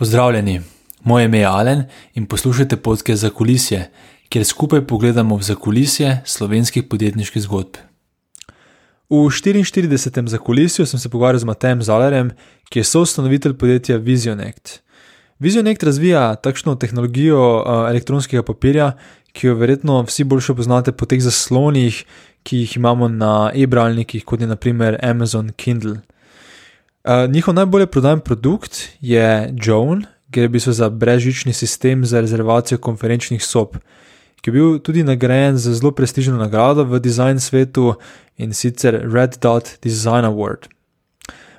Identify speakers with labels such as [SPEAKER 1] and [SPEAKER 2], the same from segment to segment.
[SPEAKER 1] Pozdravljeni, moje ime je Alen in poslušate podke za kulisje, kjer skupaj pogledamo v zakulisje slovenskih podjetniških zgodb.
[SPEAKER 2] V 44. zakulisju sem se pogovarjal z Matejem Zalerjem, ki je soustanovitelj podjetja Visionect. Visionect razvija takšno tehnologijo elektronskega papirja, ki jo verjetno vsi boljše poznate po teh zaslonih, ki jih imamo na e-bralnikih, kot je naprimer Amazon Kindle. Uh, njihov najbolje prodajen produkt je Joan, gre v bistvu za brezžični sistem za rezervacijo konferenčnih sob, ki je bil tudi nagrajen za zelo prestižno nagrado v design svetu in sicer Red Dot Design Award.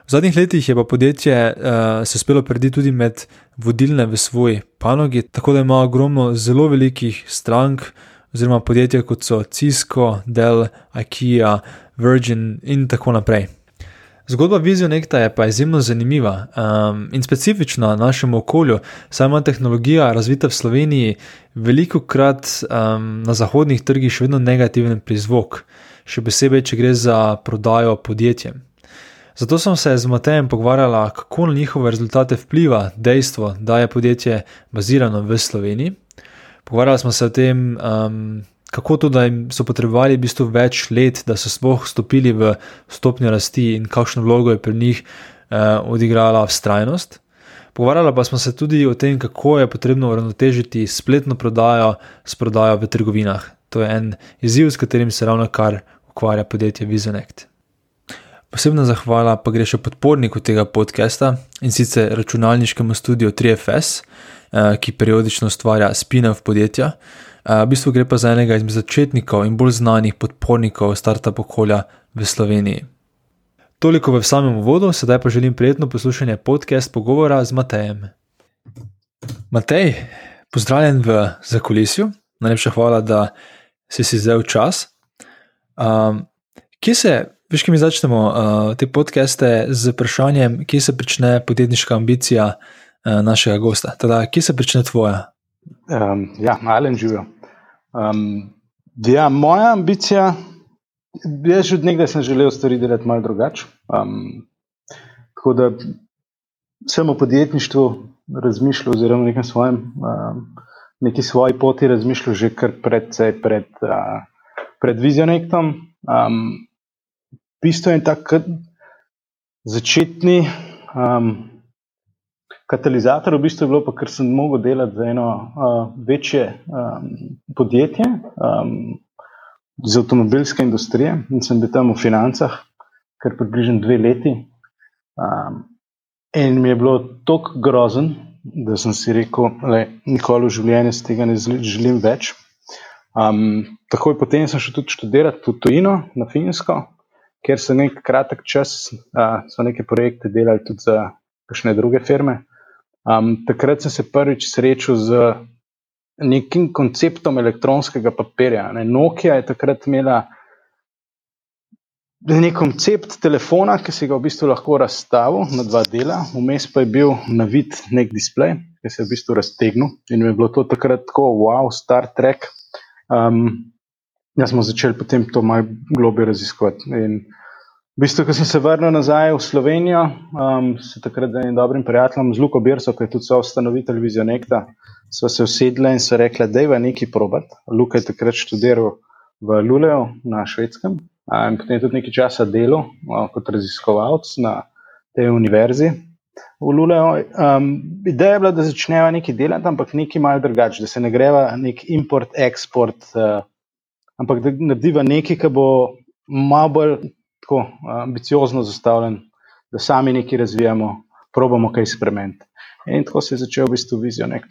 [SPEAKER 2] V zadnjih letih je pa podjetje uh, se uspelo prediti tudi med vodilne v svoji panogi, tako da ima ogromno zelo velikih strank, oziroma podjetja kot so Cisco, Dell, IKEA, Virgin in tako naprej. Zgodba Vizionekta je pa izjemno zanimiva um, in specifična našemu okolju, saj ima tehnologija razvita v Sloveniji veliko krat um, na zahodnih trgih še vedno negativen prizvok, še posebej, če gre za prodajo podjetjem. Zato sem se z Matejem pogovarjala, kako na njihove rezultate vpliva dejstvo, da je podjetje bazirano v Sloveniji. Pogovarjali smo se o tem, um, kako to, da so potrebovali v bistvu več let, da so sploh stopili v stopnjo rasti in kakšno vlogo je pri njih uh, odigrala vztrajnost. Pogovarjali pa smo se tudi o tem, kako je potrebno uravnotežiti spletno prodajo s prodajo v trgovinah. To je en izziv, s katerim se ravno kar ukvarja podjetje Vizionect. Posebna zahvala pa gre še podporniku tega podcasta in sicer računalniškemu studiu 3FS, eh, ki periodično ustvarja spin-off podjetja. V bistvu gre pa za enega izmed začetnikov in bolj znanih podpornikov startup okolja v Sloveniji. Toliko v samem uvodu, sedaj pa želim prijetno poslušanje podcast pogovora z Matejem. Matej, pozdravljen v zakulisju, najlepša hvala, da si si vzel čas. Um, kje se, veš, ki mi začnemo uh, te podcaste z vprašanjem, kje se začne podjetniška ambicija uh, našega gosta? Teda, kje se začne tvoja?
[SPEAKER 3] Um, ja, Alen živijo. Um, ja, moja ambicija, jaz že od nekdaj sem želel stvari delati malo drugače. Um, tako da sem o podjetništvu razmišljal, oziroma nekem svojem, um, neki svoji poti razmišljal že kar predvsej pred, uh, pred Vizionektom. Um, bistvo je tak začetni. Um, Katalizator v bistvu je bilo, pa, ker sem mogel delati za eno uh, večje um, podjetje um, iz avtomobilske industrije in sem bil tam v financah, kar približno dve leti. Um, in mi je bilo tako grozen, da sem si rekel, da nikoli v življenju z tega ne želim več. Um, takoj potem sem šel tudi študirati v Tujino, na Finsko, ker so nek kratek čas, uh, so neke projekte delali tudi za kakšne druge firme. Um, takrat sem se prvič srečal z nekim konceptom elektronskega papirja. Ne. Nokia je takrat imela nek koncept telefona, ki si ga v bistvu lahko razstavil na dva dela, vmes pa je bil na vid nek displej, ki se je v bistvu raztegnil in je bilo to takrat tako, wow, Star Trek. Um, jaz smo začeli potem to malo globje raziskovati. In, V bistvu, ko sem se vrnil nazaj v Slovenijo, um, se takrat z enim dobrim prijateljem, z Luko Birso, ki je tudi soustanovitelj Vizionekta, smo se usedli in so rekli, da je v neki probat. Luka je takrat študiral v Luleju na švedskem in potem je tudi nekaj časa delal kot raziskovalec na tej univerzi. V Luleju. Um, ideja je bila, da začneva nekaj delati, ampak nekaj malo drugače, da se ne greva nek import-export, uh, ampak da narediva nekaj, ki bo malo bolj tako ambiciozno zastavljen, da sami nekaj razvijamo, probamo kaj spremeniti. In tako se je začel v bistvu vizionek.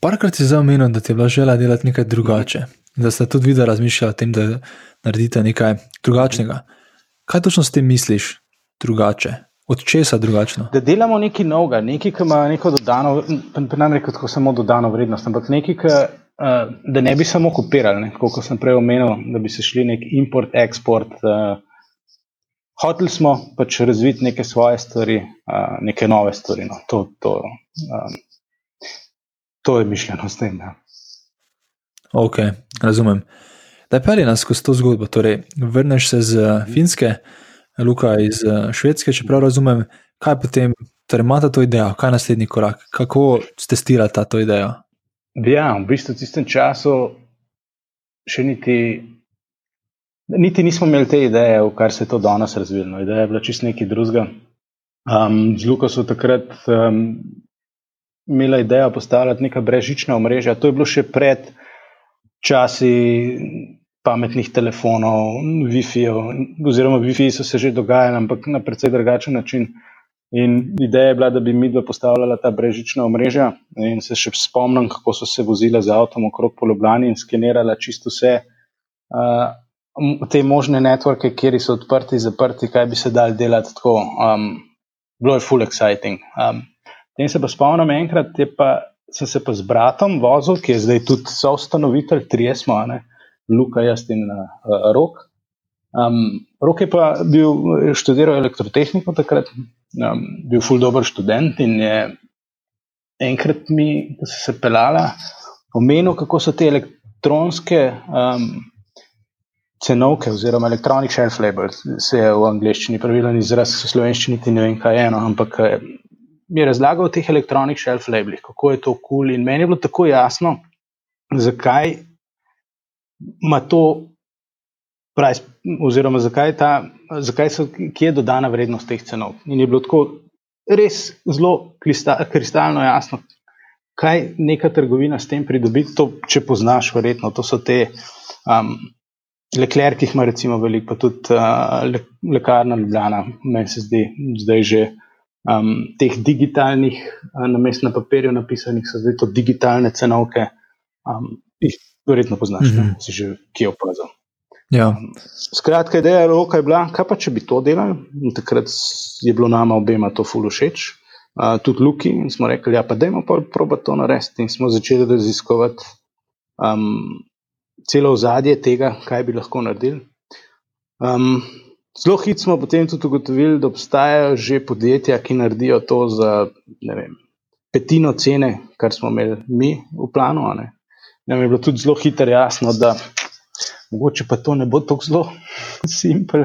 [SPEAKER 2] Parkrat si zamenil, da ti je bila želja delati nekaj drugače. Da ste tudi videli razmišljati o tem, da naredite nekaj drugačnega. Kaj točno s tem misliš drugače? Od česa drugačno?
[SPEAKER 3] Da delamo nekaj novega, nekaj, ki ima neko dodano, ne rekel tako samo dodano vrednost, ampak nekaj, ki, uh, da ne bi samo kopirali, kot sem prej omenil, da bi se šli nek import, eksport. Uh, hoteli smo pač razviti neke svoje stvari, uh, neke nove stvari. No. To, to, um, to je mišljeno s tem. Ja.
[SPEAKER 2] Ok, razumem. Da je pelje nas skozi to zgodbo. Torej, vrneš se z Finske, Luka iz Švedske, če prav razumem, kaj potem
[SPEAKER 4] Torej, imate to idejo, kaj je naslednji korak, kako testirate to idejo?
[SPEAKER 3] Ja, v bistvu v tistem času še niti, niti nismo imeli te ideje, v kar se je to danes razvilo. Ideja je bila čisto nekaj drugega. Um, z Luko so takrat um, imela idejo postavljati neka brežična omrežja. To je bilo še pred časi pametnih telefonov, Wi-Fi, oziroma Wi-Fi so se že dogajali, ampak na precej drugačen način. In ideja je bila, da bi mi dva postavljala ta brežična omrežja. In se še spomnim, kako so se vozila z avtom okrog po Ljubljani in skenirala čisto vse uh, te možne networke, kjer so odprti, zaprti, kaj bi se dal delati tako. Um, bilo je full exciting. Um, tem se pa spomnim enkrat, pa, sem se pa z bratom vozil, ki je zdaj tudi soustanovitelj, tri smo, ne, Luka, jaz in uh, Rok. Um, Rok je pa bil študiral elektrotehniko takrat um, bil ful dobr študent in je enkrat mi, ko se je pelala, omenil, kako so te elektronske um, cenovke, oziroma electronic shelf labels, se je v angleščini pravilen izraz, v slovenščini ti ne vem, kaj je eno, ampak eh, mi je razlagal o teh electronic shelf labelih, kako je to kul cool in meni je bilo tako jasno, zakaj ima to price, oziroma zakaj, ta, zakaj so, kje je dodana vrednost teh cenov. In je bilo tako res zelo kristal, kristalno jasno, kaj neka trgovina s tem pridobi. To, če poznaš, verjetno, to so te. Um, Lekler, ki jih ima recimo veliko, pa tudi uh, le, lekarna Ljubljana, meni se zdi, zdaj že um, teh digitalnih, uh, na mestu na papirju napisanih, so zdaj to digitalne cenovke. Um, jih verjetno poznaš, mm -hmm. si že kje opazil.
[SPEAKER 4] Ja.
[SPEAKER 3] Skratka, ideja roka je bila, kaj pa če bi to delali. In takrat je bilo nama obema to fulu všeč, uh, tudi Luki. In smo rekli, ja, pa dajmo pa proba to narediti. In smo začeli raziskovati um, celo ozadje tega, kaj bi lahko naredili. Um, zelo hitro smo potem tudi ugotovili, da obstajajo že podjetja, ki naredijo to za vem, petino cene, kar smo imeli mi v planu. Nam je bilo tudi zelo hitro jasno, da mogoče pa to ne bo tako zelo simpel,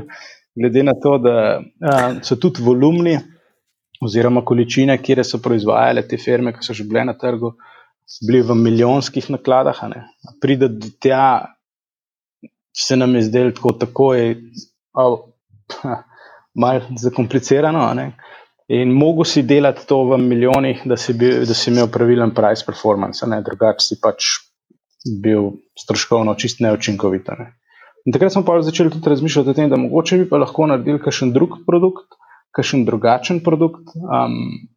[SPEAKER 3] glede na to, da a, so tudi volumni oziroma količine, kjer so proizvajale te firme, ki so že bile na trgu, bili v milijonskih nakladah. Pride do tja, se nam je zdelo tako, tako je malo zakomplicirano. In mogo si delati to v milijonih, da si, bil, da si imel pravilen price performance, drugače si pač bil stroškovno čist neučinkovit. Ne. In takrat smo pa začeli tudi razmišljati o tem, da mogoče bi pa lahko naredili kakšen drug produkt, kakšen drugačen produkt, um,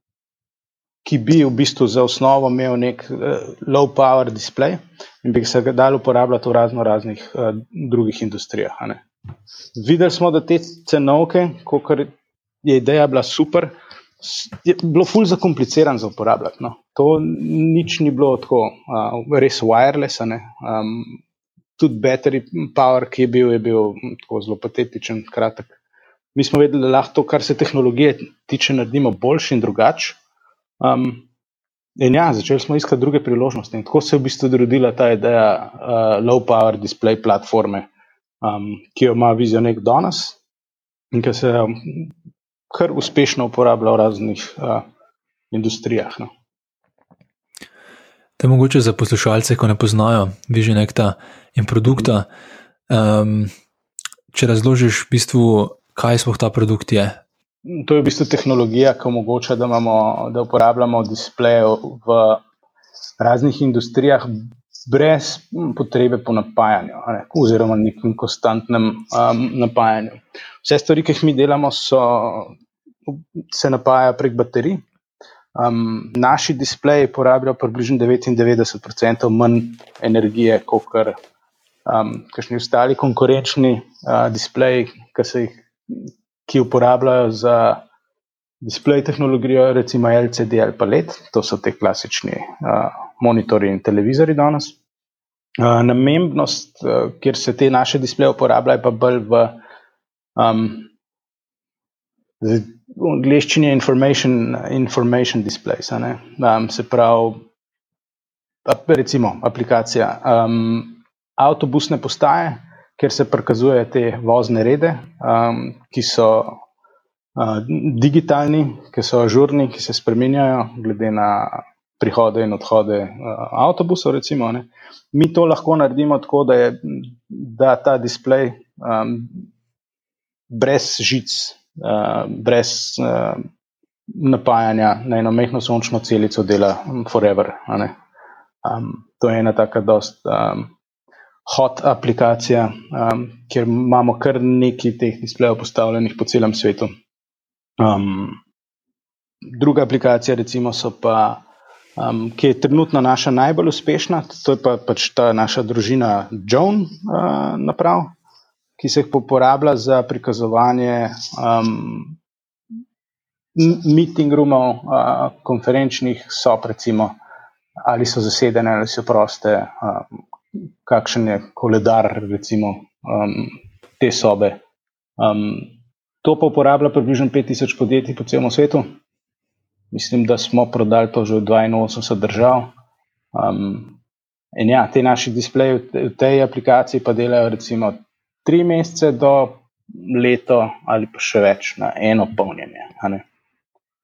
[SPEAKER 3] ki bi v bistvu za osnovo imel nek uh, low power display in bi se ga dal uporabljati v razno raznih uh, drugih industrijah. Videli smo, da te cenovke, kot je ideja bila super, je bilo ful zakompliciran za uporabljati. No. To nič ni bilo tako, uh, res wireless. Um, tudi battery power, ki je bil, je bil tako zelo patetičen, kratek. Mi smo vedeli, da lahko to, kar se tehnologije tiče, naredimo boljši in drugače. Um, in ja, začeli smo iskati druge priložnosti. In tako se je v bistvu rodila ta ideja uh, low power display platforme, um, ki jo ima Vizionek danes in ki se um, kar uspešno uporablja v raznih uh, industrijah. No.
[SPEAKER 4] To je mogoče za poslušalce, ko ne poznajo Visionekta in produkta. Um, če razložiš, v bistvu, kaj sploh ta produkt je.
[SPEAKER 3] To je v bistvu tehnologija, ki omogoča, da, imamo, da uporabljamo displeje v raznih industrijah, brez potrebe po napajanju, ne, oziroma nekem konstantnem um, napajanju. Vse stvari, ki jih mi delamo, so, se napajajo prek baterij. Um, naši displeji porabljajo približno 99% manj energije kot um, kakšni ostali konkurenčni uh, displeji, ki, jih, ki uporabljajo za displej tehnologijo, recimo LCD ali pa LED, to so te klasični uh, monitorji in televizori danes. Uh, namembnost, uh, kjer se te naše displeje uporabljajo, pa bolj v um, angleščini je information, information displays. Um, se pravi, recimo aplikacija um, avtobusne postaje, kjer se prikazujejo te vozne rede, um, ki so uh, digitalni, ki so ažurni, ki se spremenjajo glede na prihode in odhode uh, avtobusov. Recimo, Mi to lahko naredimo tako, da je da ta displej um, brez žic, uh, brez uh, napajanja na eno mehko sončno celico dela forever. Um, to je ena taka dost um, hot aplikacija, um, kjer imamo kar nekaj teh displejev postavljenih po celem svetu. Um, druga aplikacija, recimo, pa, um, ki je trenutno naša najbolj uspešna, to je pa, pač ta naša družina Joan uh, naprav, ki se jih uporablja za prikazovanje um, meeting roomov, uh, konferenčnih sob, recimo, ali so zasedene ali so proste, um, kakšen je koledar, recimo, um, te sobe. Um, to pa uporablja približno 5000 podjetij po celem svetu. Mislim, da smo prodali to že v 82 držav. Um, in ja, te naši displeji v tej aplikaciji pa delajo recimo tri mesece do leto ali pa še več na eno polnjenje.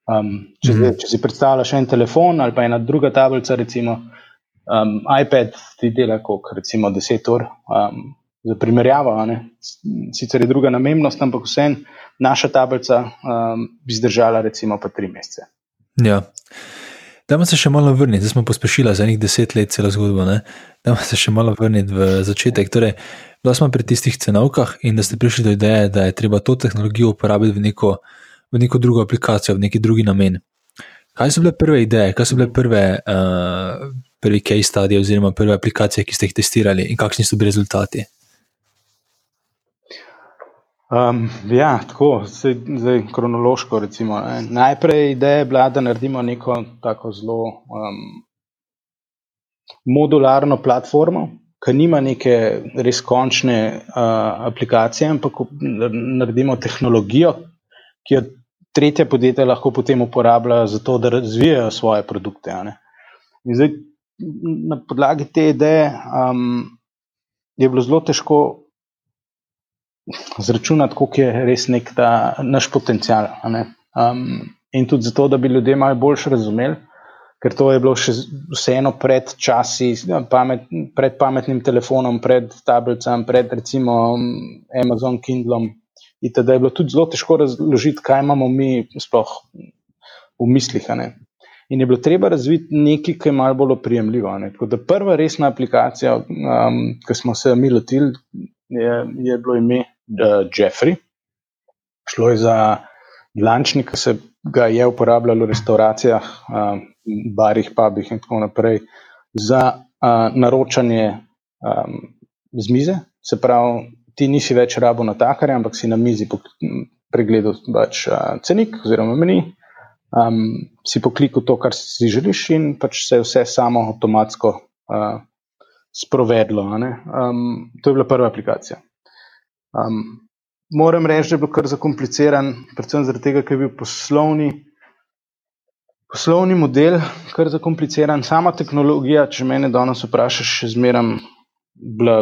[SPEAKER 3] Um, če, mm -hmm. če si predstavljaš en telefon ali pa ena druga tablica, recimo, Um, iPad ti dela kot recimo 10 ur. Um, za primerjavo, sicer je druga namennost, ampak vsem naša tablica um, bi zdržala recimo pa 3 mesece.
[SPEAKER 2] Ja. Dajmo se še malo vrniti, zdaj smo pospešili za nekaj deset let celo zgodbo. Dajmo se še malo vrniti v začetek. Torej, da smo pri tistih cenovkah in da ste prišli do ideje, da je treba to tehnologijo uporabiti v neko, v neko drugo aplikacijo, v neki drugi namen. Kaj so bile prve ideje, kaj so bile prve uh, prvi case study oziroma prve aplikacije, ki ste jih testirali in kakšni so bili rezultati?
[SPEAKER 3] Um, ja, tako, zdaj, zdaj kronološko. Recimo, Najprej ideja je bila, da naredimo neko tako zelo um, modularno platformo, ki nima neke res končne uh, aplikacije, ampak naredimo tehnologijo, ki jo tretje podjetje lahko potem uporablja za to, da razvijajo svoje produkte. In zdaj na podlagi te ideje um, je bilo zelo težko zračunati, koliko je res nek ta naš potencial. Um, in tudi zato, da bi ljudje malo bolj razumeli, ker to je bilo še vseeno pred časi, pamet, pred pametnim telefonom, pred tablicam, pred recimo Amazon Kindlom. In da je bilo tudi zelo težko razložiti, kaj imamo mi sploh v mislih. In je bilo treba razviti nekaj, kar je malo bolj oprijemljivo. Prva resna aplikacija, um, ki smo se mi lotili, je, je bilo ime uh, Jeffrey. Šlo je za lančnik, ki se ga je uporabljalo v restauracijah, uh, barih, pubih in tako naprej, za uh, naročanje um, z mize. Se pravi, ti nisi več rabo na takarja, ampak si na mizi pregledal pač, uh, cenik oziroma meni um, si poklikal to, kar si želiš, in pač se je vse samo avtomatsko uh, sprovedlo. Um, to je bila prva aplikacija. Um, moram reči, da je bil kar zakompliciran, predvsem tega, ker je bil poslovni. Poslovni model, kar je zakompliciran, sama tehnologija, če me danes vprašaš, še zmeraj bila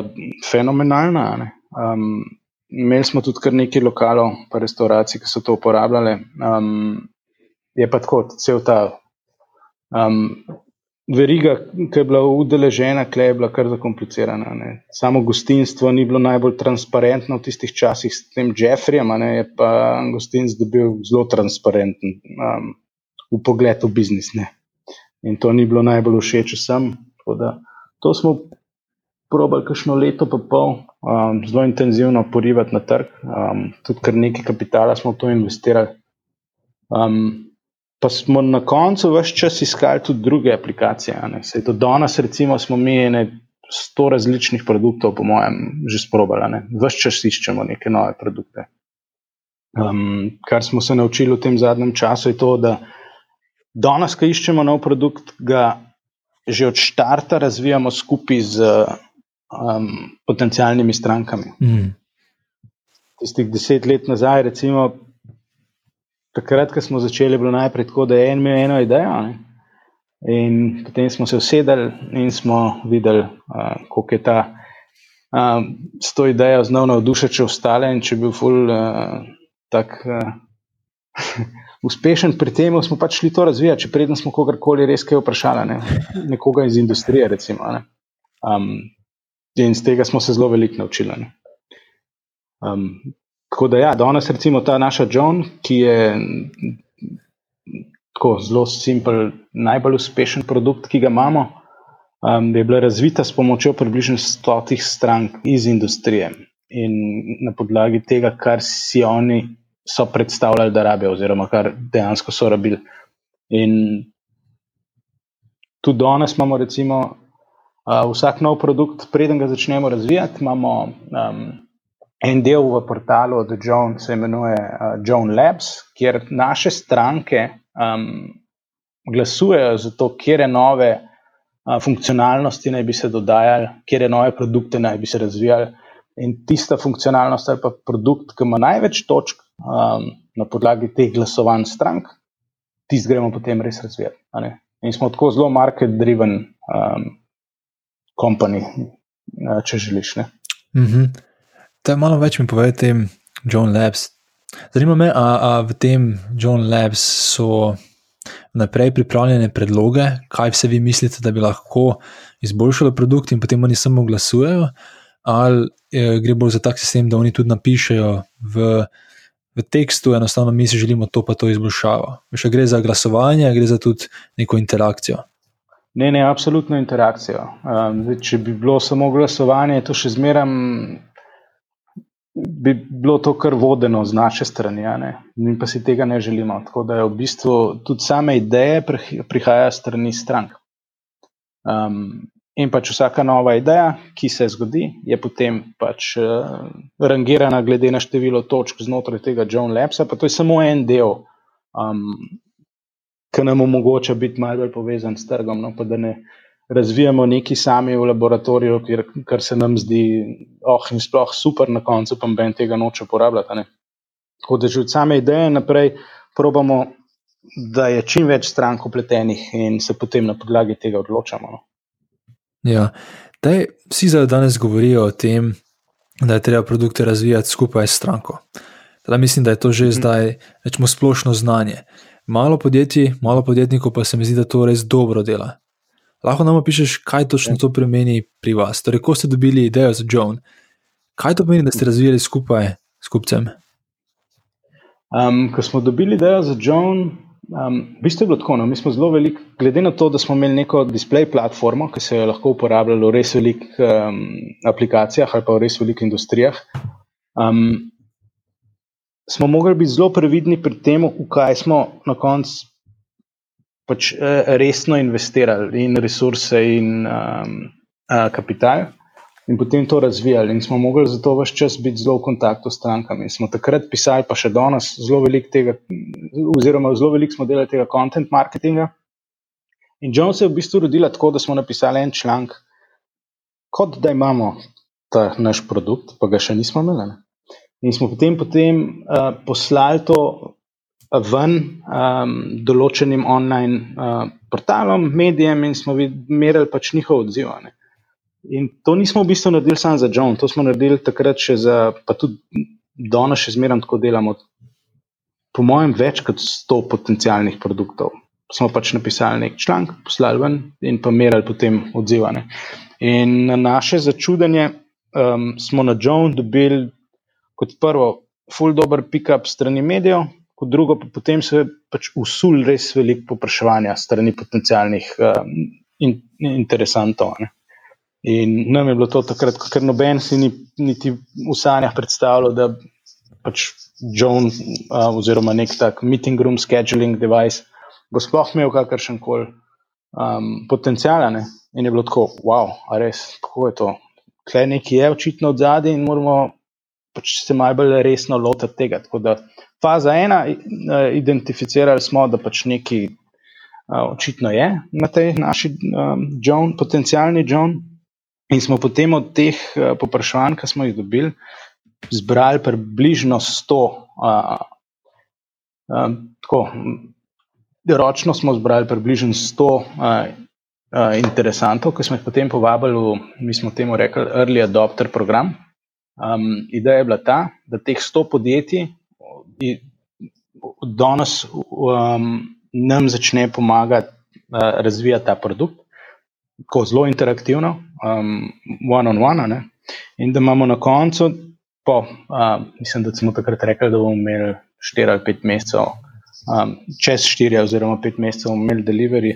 [SPEAKER 3] fenomenalna. Um, imeli smo tudi kar nekaj lokalov, pa restauracij, ki so to uporabljali. Um, je pa tako, cel ta um, veriga, ki je bila udeležena, klej je bila kar zakomplicirana. Ne. Samo gostinstvo ni bilo najbolj transparentno v tistih časih s tem Jeffreyjem, ne, je pa gostinstvo bil zelo transparenten um, v pogledu biznis. Ne. In to ni bilo najbolj všeč vsem. To smo probali kakšno leto, pa pol, um, zelo intenzivno porivati na trg, um, tudi kar nekaj kapitala smo v to investirali. Um, pa smo na koncu vse čas iskali tudi druge aplikacije. Do danes, recimo, smo mi ene sto različnih produktov, po mojem, že sprobali. Vse čas iščemo neke nove produkte. Um, kar smo se naučili v tem zadnjem času, je to, da danes, ko iščemo nov produkt, ga že od začetka razvijamo skupaj z um, potencijalnimi strankami. Mm. Tistih deset let nazaj, recimo, takrat, ko smo začeli, bilo najprej tako, da je en imel eno idejo. Ne? In potem smo se usedeli in smo videli, uh, kako je ta uh, s to idejo znal navdušiti ostale. In če je bil ful uh, tak uh, uspešen pri tem, smo pač šli to razvijati, če predtem smo kogarkoli res kaj vprašali, ne? nekoga iz industrije. Recimo, ne? um, in z tega smo se zelo veliko naučili. Um, tako da, ja, danes recimo ta naša John, ki je tako zelo simpel, najbolj uspešen produkt, ki ga imamo. Um, je bila razvita s pomočjo približno stotih strank iz industrije in na podlagi tega, kar si oni so predstavljali, da rabijo, oziroma kar dejansko so rabili. In tudi danes imamo, recimo, uh, vsak nov produkt, preden ga začnemo razvijati, imamo um, en del v portalu od John, se imenuje uh, John Labs, kjer naše stranke um, glasujejo za to, kje nove uh, funkcionalnosti naj bi se dodajali, kje nove produkte naj bi se razvijali. In tista funkcionalnost ali pa produkt, ki ima največ točk, um, na podlagi teh glasovanj strank, ti gremo potem res razvijati. In smo tako zelo market-driven um, company, uh, če želiš. Mm
[SPEAKER 2] -hmm. Da, malo več mi povej o tem John Labs. Zanima me, ali v tem John Labs so naprej pripravljene predloge, kaj vse vi mislite, da bi lahko izboljšalo produkt, in potem oni samo glasujejo, ali eh, gre bolj za tak sistem, da oni tudi napišejo v v tekstu, enostavno mi si želimo to, pa to izboljšavo. Še gre za glasovanje, gre za tudi neko interakcijo.
[SPEAKER 3] Ne, ne, absolutno interakcijo. Um, če bi bilo samo glasovanje, to še zmeraj bi bilo to kar vodeno z naše strani, mi pa si tega ne želimo. Tako da je v bistvu tudi same ideje prihajajo strani strank. Um, In pač vsaka nova ideja, ki se zgodi, je potem pač uh, rangirana glede na število točk znotraj tega John Labsa. Pa to je samo en del, um, ki nam omogoča biti malo bolj povezan s trgom. No, pa da ne razvijamo neki sami v laboratoriju, kjer, kar se nam zdi, oh, in sploh super, na koncu pa ben tega noče uporabljati. Tako da že od same ideje naprej probamo, da je čim več strank upletenih in se potem na podlagi tega odločamo. No.
[SPEAKER 2] Ja, Daj, vsi zdaj danes govorijo o tem, da je treba produkte razvijati skupaj s stranko. Teda mislim, da je to že mhm. zdaj rečemo, splošno znanje. Malo podjetij, malo podjetnikov pa se mi zdi, da to res dobro dela. Lahko nam opišeš, kaj točno ja. to pomeni pri vas. Torej, ko ste dobili idejo za John, kaj to pomeni, da ste razvijali skupaj s kupcem?
[SPEAKER 3] Um, ko smo dobili idejo za John, Um, v bistvu je bilo tako, no, mi smo zelo veliki, glede na to, da smo imeli neko display platformo, ki se je lahko uporabljala v res velikih um, aplikacijah ali pa v res velikih industrijah. Um, smo mogli biti zelo previdni pri tem, v kaj smo na koncu pač, uh, resno investirali in resurse in um, uh, kapital in potem to razvijali. In smo mogli zato vse čas biti zelo v kontaktu s strankami. In smo takrat pisali, pa še danes, zelo veliko tega, oziroma zelo veliko smo delali tega content marketinga. In John se je v bistvu rodila tako, da smo napisali en članek, kot da imamo ta naš produkt, pa ga še nismo imeli. Ne? In smo potem, potem uh, poslali to ven um, določenim online uh, portalom, medijem, in smo merili pač njihov odziv. Ne? In to nismo v bistvu naredili samo za John, to smo naredili takrat še za, pa tudi danes še zmeraj tako delamo. Po mojem, več kot 100 potencijalnih produktov. Smo pač napisali nek članek, poslali ven in pa merili potem odzivane. In na naše začudenje um, smo na John dobili kot prvo, full dobro pick-up strani medijev, kot drugo pa potem se je pač usul res veliko popraševanja strani potencijalnih um, in, interesantov. Ne. In nam je bilo to takrat, ker noben si ni, niti v sanjah predstavljal, da pač John uh, oziroma nek tak meeting room scheduling device bo sploh imel kakršen koli um, potencijal. In je bilo tako, wow, a res, kako je to. Klej nekaj je očitno od zadaj in moramo pač se malo bolj resno lotiti tega. Tako da faza ena, identificirali smo, da pač nekaj uh, očitno je na tej naši um, John, potencijalni John. In smo potem od teh popraševanj, ki smo jih dobili, zbrali približno 100. Uh, uh, tako, ročno smo zbrali približno 100 uh, uh, interesantov, ki smo jih potem povabili v, mi smo temu rekli, Early Adopter program. Um, ideja je bila ta, da teh 100 podjetij danes um, nam začne pomagati uh, razvijati ta produkt, tako zelo interaktivno, um, one on one. Ne? In da imamo na koncu, po, uh, mislim, da smo takrat rekli, da bomo imeli 4 ali 5 mesecev, um, čez 4 oziroma 5 mesecev, bomo imeli delivery,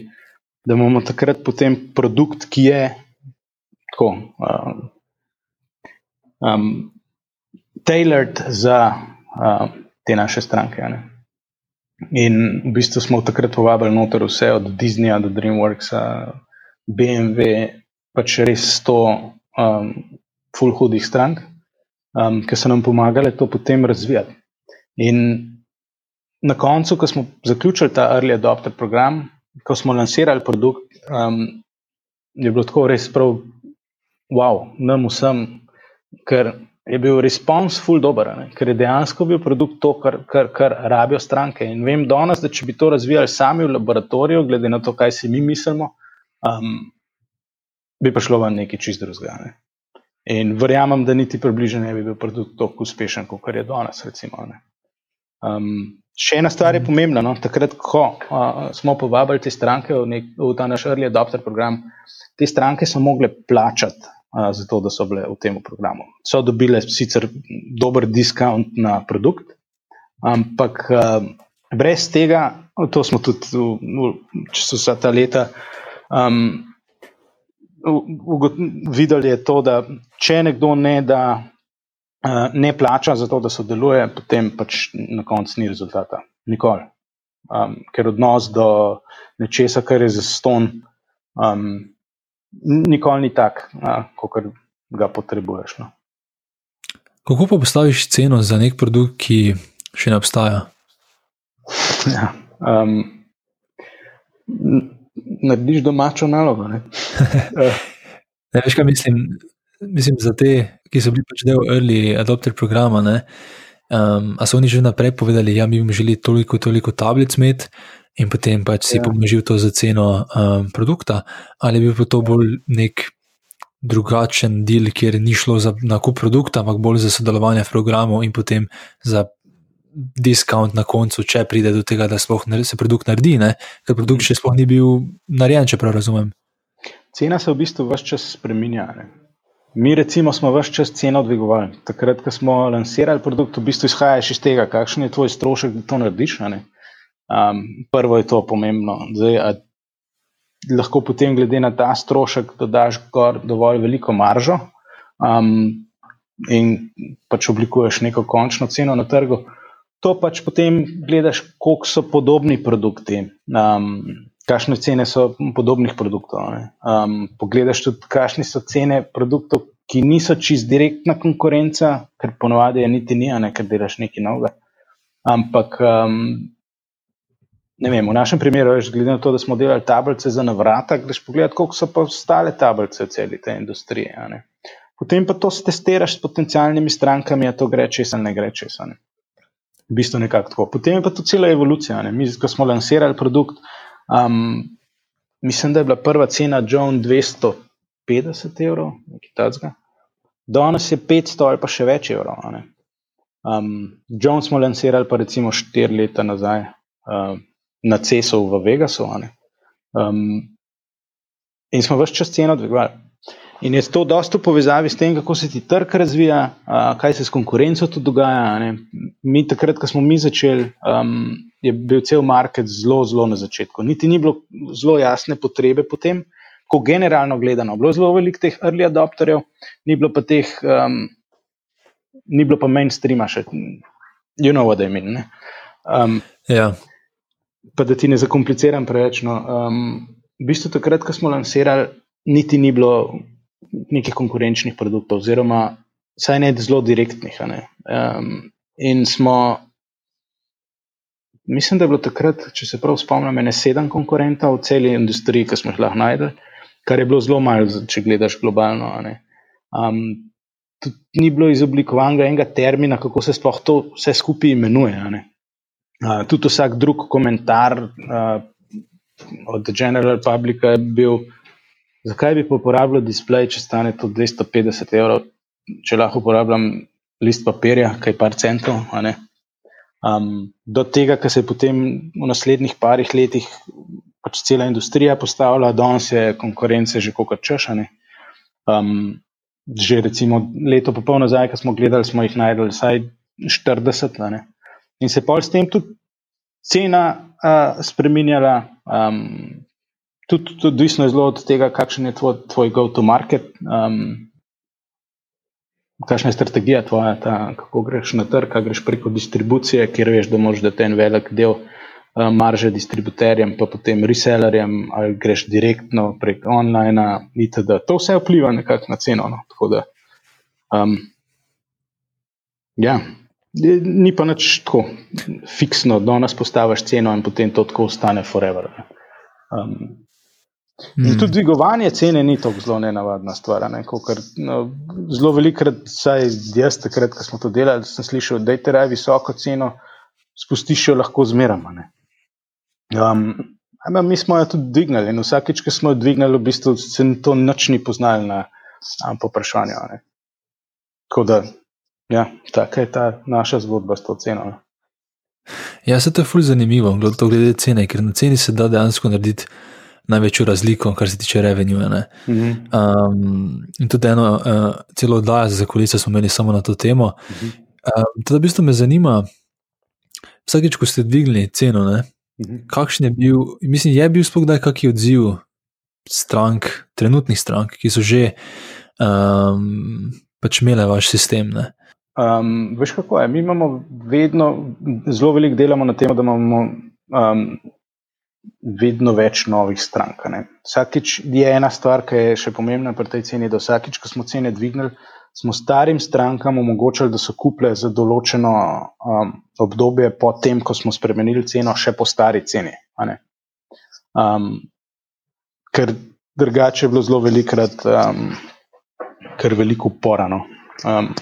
[SPEAKER 3] da imamo takrat potem produkt, ki je tako. Um, um, Tailored za uh, te naše stranke. Ne? In v bistvu smo takrat povabili noter vse, od Disneyja do Dreamworksa, BMW, pač res sto um, full hudih strank, um, ki so nam pomagale to potem razvijati. In na koncu, ko smo zaključili ta early adopter program, ko smo lansirali produkt, um, je bilo tako res prav, wow, nam vsem, ker je bil respons full dober, ne? ker je dejansko bil produkt to, kar, kar, kar rabijo stranke. In vem danes, da če bi to razvijali sami v laboratoriju, glede na to, kaj si mi mislimo, um, bi prišlo v nekaj čist drugega. Ne? In verjamem, da niti približno ne bi bil produkt tako uspešen, kot je danes. Recimo, um, še ena stvar je pomembna. No? Takrat, ko uh, smo povabili te stranke v, nek, v ta naš early adopter program, te stranke so mogle plačati zato da so bile v tem programu. So dobile sicer dober diskont na produkt, ampak brez tega, to smo tudi čez vsa ta leta um, videli, je to, da če nekdo ne, da, ne plača za to, da sodeluje, potem pač na koncu ni rezultata. Nikoli. Um, ker odnos do nečesa, kar je za ston, um, nikoli ni tak, kot ga potrebuješ. No.
[SPEAKER 2] Kako pa postaviš ceno za nek produkt, ki še ne obstaja?
[SPEAKER 3] Ja, um, narediš domačo nalogo. Ne?
[SPEAKER 2] ne, veš, kaj mislim? Mislim, za te, ki so bili pač del early adopter programa, um, a so oni že vnaprej povedali, da ja, mi bomo želeli toliko, toliko tablic imeti, in potem pač si ja. pomnožil to za ceno um, produkta, ali bi bil to bolj nek drugačen del, kjer ni šlo za nakup produkta, ampak bolj za sodelovanje v programu in potem za diskont na koncu, če pride do tega, da se produkt naredi, ne? ker produkt še sploh ni bil narejen, če prav razumem.
[SPEAKER 3] Cena se v bistvu vse čas spremenja. Ne? Mi, recimo, smo vse čas ceno dvigovali. Takrat, ko smo lansirali produkt, v bistvu izhajaš iz tega, kakšen je tvoj strošek, da to narediš. Um, prvo je to pomembno. Zdaj, lahko potem, glede na ta strošek, dodaš gor dovolj veliko maržo um, in pač oblikuješ neko končno ceno na trgu. To pač potem gledaš, koliko so podobni produkti, um, kakšne cene so podobnih produktov. Um, pogledaš tudi, kakšne so cene produktov, ki niso čist direktna konkurenca, ker ponovadi je niti ni, ne, ker delaš nekaj novega. Ampak um, ne vem, v našem primeru, veš, glede na to, da smo delali tablice za navrata, greš pogledati, koliko so pa ostale tablice v celi tej industriji. Potem pa to testiraš s potencijalnimi strankami, a to gre česa ali ne gre česa. Ne. V bistvu nekako tako. Potem je pa to cela evolucija. Ne. Mi, ko smo lansirali produkt, um, mislim, da je bila prva cena John 250 evrov, nekaj takega. Danes je 500 ali pa še več evrov. Um, John smo lansirali pa recimo 4 leta nazaj. Um, na CESO v Vegasu. Um, in smo vse čas ceno dvigovali. In je to dosto v povezavi s tem, kako se ti trg razvija, uh, kaj se s konkurenco tu dogaja. Mi, takrat, ko smo mi začeli, um, je bil cel market zelo, zelo na začetku. Niti ni bilo zelo jasne potrebe potem, ko generalno gledano. Bilo zelo veliko teh early adopterjev, ni bilo pa teh, um, ni bilo pa mainstreama še. You know what I mean.
[SPEAKER 2] Um, ja
[SPEAKER 3] pa da ti ne zakompliciram preveč. No, um, v bistvu takrat, ko smo lansirali, niti ni bilo nekih konkurenčnih produktov, oziroma vsaj ne zelo direktnih. Ne. Um, in smo, mislim, da je bilo takrat, če se prav spomnim, ne sedem konkurentov v celi industriji, ki smo jih lahko najdel, kar je bilo zelo malo, če gledaš globalno. Um, Tudi ni bilo izoblikovanega enega termina, kako se sploh to vse skupaj imenuje tudi vsak drug komentar uh, od General Publica je bil, zakaj bi uporabljal display, če stane to 250 evrov, če lahko uporabljam list papirja, kaj par centov. Um, do tega, kar se je potem v naslednjih parih letih pač cela industrija postavila, danes je konkurence že kot češane. Um, že recimo leto pa pol nazaj, ko smo gledali, smo jih najdel vsaj 40. Ne? In se pol s tem tudi cena uh, spremenjala. Um, tudi, tudi odvisno je zelo od tega, kakšen je tvoj, tvoj go-to-market. Um, Kakšna je strategija tvoja, ta, kako greš na trg, kako greš preko distribucije, kjer veš, da moraš dati en velik del uh, marže distributerjem, pa potem resellerjem, ali greš direktno prek online, itd. To vse vpliva nekako na ceno. No. Da, um, ja, ni pa nič tako fiksno, da nas postaviš ceno in potem to tako ostane forever. Um, mm. tudi dvigovanje cene ni tako zelo nenavadna stvar. Ne? Kar, no, zelo velikokrat, vsaj jaz, takrat, ko smo to delali, sem slišal, da je te raje visoko ceno, spustiš jo lahko zmerama. Um, mi smo jo tudi dvignili in vsakeč, ko smo jo dvignili, v bistvu se to noč ni poznali na um, poprašanju. Tako da, ja, taka je ta naša zgodba s to ceno. Ne?
[SPEAKER 2] Ja, se to je fulj zanimivo, glede cene, ker na ceni se da dejansko narediti največjo razliko, kar se tiče revenue. Mm -hmm. um, in tudi eno uh, celo oddajo za kulice smo imeli samo na to temo. Mm -hmm. um, teda, v bistvu me zanima, vsakeč, ko ste dvignili ceno, ne, mm -hmm. kakšen je bil, mislim, je bil sploh kdaj kakšen odziv strank, trenutnih strank, ki so že um, pač imele vaš sistem. Ne.
[SPEAKER 3] Um, veš kako je? Mi imamo vedno zelo veliko delamo na tem, da imamo um, vedno več novih strank. Ne. Vsakič je ena stvar, ki je še pomembna pri tej ceni, da vsakič, ko smo cene dvignili, smo starim strankam omogočili, da so kupile za določeno um, obdobje, potem, ko smo spremenili ceno, še po stari ceni. Um, ker drugače je bilo zelo velikrat, um, ker veliko porano. Um,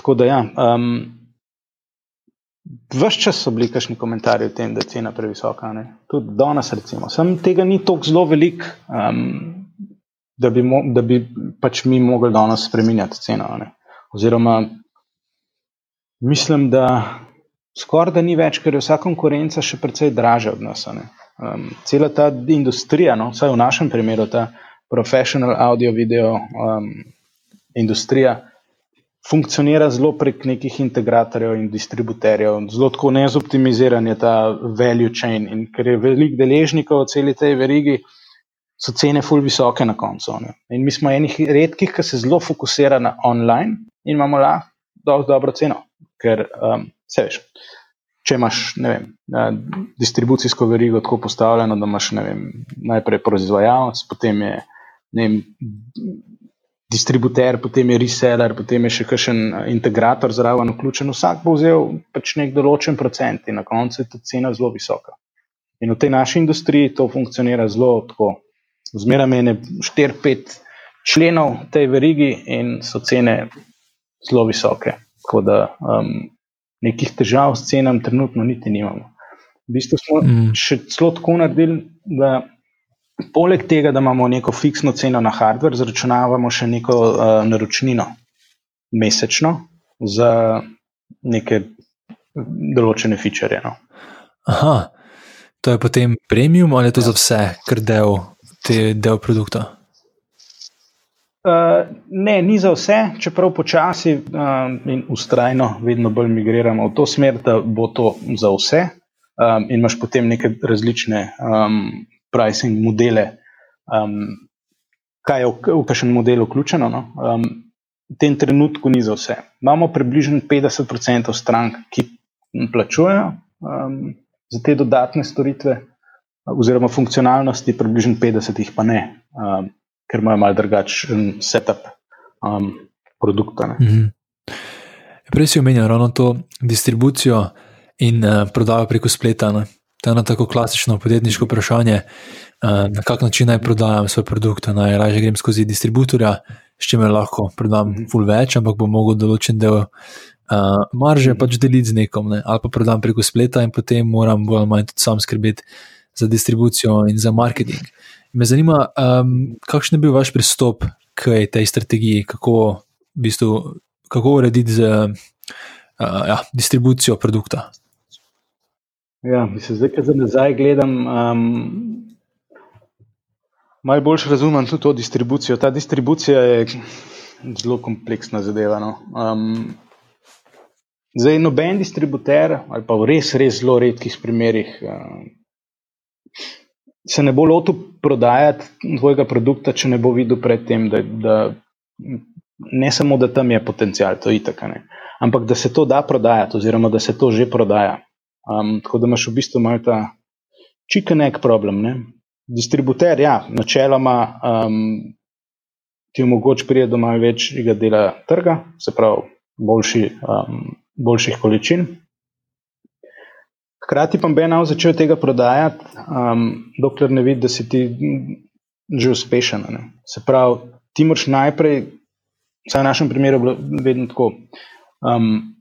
[SPEAKER 3] tako da ja. Um, Ves čas so bili kakšni komentarji o tem, da je cena previsoka. Ne? Tudi danes, recimo. Sam tega ni tako zelo velik, um, da bi, mo da bi pač mi mogli danes spremenjati ceno. Ne? Oziroma, mislim, da skoraj da ni več, ker je vsa konkurenca še precej dražja od nas. Um, cela ta industrija, no, vsaj v našem primeru, ta professional audio video um, industrija funkcionira zelo prek nekih integratorjev in distributerjev, zelo tako nezoptimiziran je ta value chain. In ker je veliko deležnikov v celi tej verigi, so cene fulj visoke na koncu. Ne. In mi smo enih redkih, ki se zelo fokusira na online in imamo lahko dovolj dobro ceno. Ker um, se veš. Če imaš vem, distribucijsko verigo tako postavljeno, da imaš vem, najprej proizvajalec, potem je vem, distributer, potem je reseller, potem je še kakšen eh, integrator zraven vključen. Vsak bo vzel pač nek določen procent in na koncu je ta cena zelo visoka. In v tej naši industriji to funkcionira zelo tako. Zmeraj je 4-5 členov tej verigi in so cene zelo visoke. Tako da um, nekih težav s cenami trenutno niti nimamo. V bistvu smo mm. še celo tako naredili, da Poleg tega, da imamo neko fiksno ceno na hardware, zračunavamo še neko uh, naročnino mesečno za neke določene feature. No.
[SPEAKER 2] Aha, to je potem premium ali je to ja. za vse, kar del, te, del produkta?
[SPEAKER 3] Uh, ne, ni za vse, čeprav počasi uh, in ustrajno vedno bolj migriramo v to smer, da bo to za vse. Um, in imaš potem neke različne um, pricing modele, um, kaj je v, v kakšen model vključeno. No? Um, v tem trenutku ni za vse. Imamo približno 50% strank, ki plačujejo um, za te dodatne storitve, oziroma funkcionalnosti, približno 50% jih pa ne, um, ker imajo malo drugačen setup um, produkta. Mm -hmm.
[SPEAKER 2] Prej si omenil ravno to distribucijo in uh, prodajo preko spleta. Ne? To je eno tako klasično podjetniško vprašanje, eh, na kak način naj prodajam svoj produkt. Naj raje grem skozi distributorja, s čimer lahko prodam ful več, ampak bom mogel določen del uh, marže pač deliti z nekom, ne? ali pa prodam preko spleta in potem moram bolj ali manj tudi sam skrbeti za distribucijo in za marketing. Me zanima, um, kakšen je bil vaš pristop k tej strategiji, kako, v bistvu, kako urediti z uh, ja, distribucijo produkta.
[SPEAKER 3] Ja, mislim, zdaj, ko za nazaj gledam, um, malo bolj razumem tudi to distribucijo. Ta distribucija je zelo kompleksna zadeva. No. Um, zdaj, noben distributer, ali pa v res, res zelo redkih primerih, um, se ne bo lotil prodajati tvojega produkta, če ne bo videl predtem, da, da ne samo, da tam je potencial, to je itak, ampak da se to da prodajati, oziroma da se to že prodaja. Um, tako da imaš v bistvu malo ta čikanek problem. Ne? Distributer, ja, načeloma um, ti omogoča priti do malo večjega dela trga, se pravi, boljši, um, boljših količin. Hkrati pa bi naj začel tega prodajati, um, dokler ne vidiš, da si ti že uspešen. Ne? Se pravi, ti moraš najprej, vsaj v našem primeru, vedno tako, um,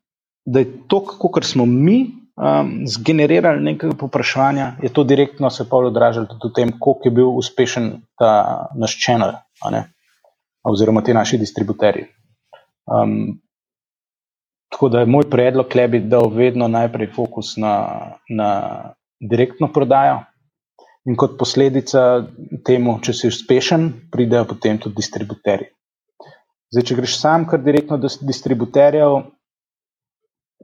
[SPEAKER 3] da je to, kako smo mi um, zgenerirali nekaj popraševanja, je to direktno se pa odražalo tudi v tem, koliko je bil uspešen ta naš channel, oziroma ti naši distributerji. Um, tako da je moj predlog, da bi dal vedno najprej fokus na, na direktno prodajo. In kot posledica temu, če si uspešen, pridejo potem tudi distributerji. Zdaj, če greš sam, kar direktno do distributerjev,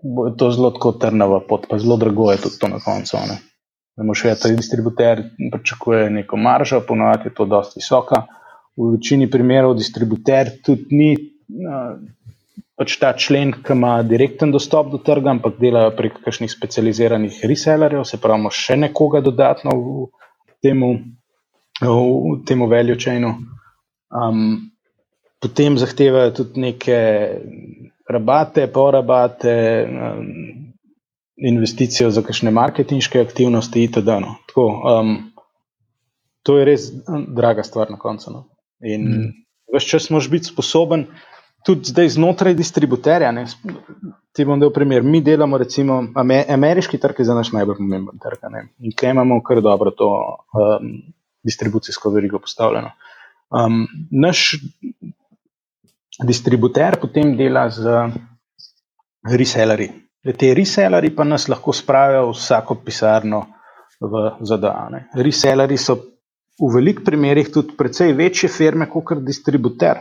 [SPEAKER 3] bo to zelo trnava pot, pa zelo drago je tudi to na koncu. Ne, ne moš vedeti, da distributer pričakuje neko maržo, ponovadi je to dosti visoka. V večini primerov distributer tudi ni uh, pač ta člen, ki ima direkten dostop do trga, ampak delajo prek kakšnih specializiranih resellerjev, se pravi, še nekoga dodatno v v temu value chainu. Um, potem zahtevajo tudi neke rabate, porabate, um, investicijo za kakšne marketinške aktivnosti itd. No. Tako, um, to je res um, draga stvar na koncu. No. In mm. več čas moraš biti sposoben, tudi zdaj znotraj distributerja. Ne, ti bom dal primer. Mi delamo, recimo, ameriški trg je za nas najbolj pomemben trg. Ne, in kaj imamo kar dobro to um, distribucijsko verigo postavljeno. Um, naš distributer potem dela z resellerji. Te resellerji pa nas lahko spravijo v vsako pisarno v ZDA. Resellerji so v velik primerih tudi precej večje firme kot distributer.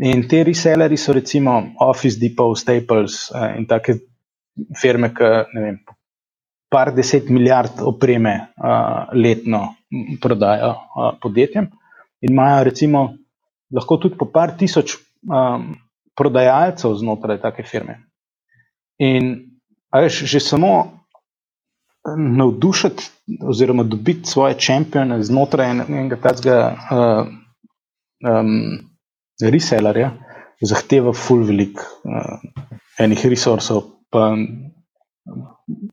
[SPEAKER 3] In te resellerji so recimo Office Depot, Staples eh, in take firme, ki ne vem. Par deset milijard opreme uh, letno prodajo uh, podjetjem, in imajo, recimo, lahko tudi po par tisoč um, prodajalcev znotraj take firme. In veš, že samo navdušiti, oziroma dobiti svoje čempione znotraj enega takega uh, um, resellerja, zahteva full velik uh, enih resursov, pa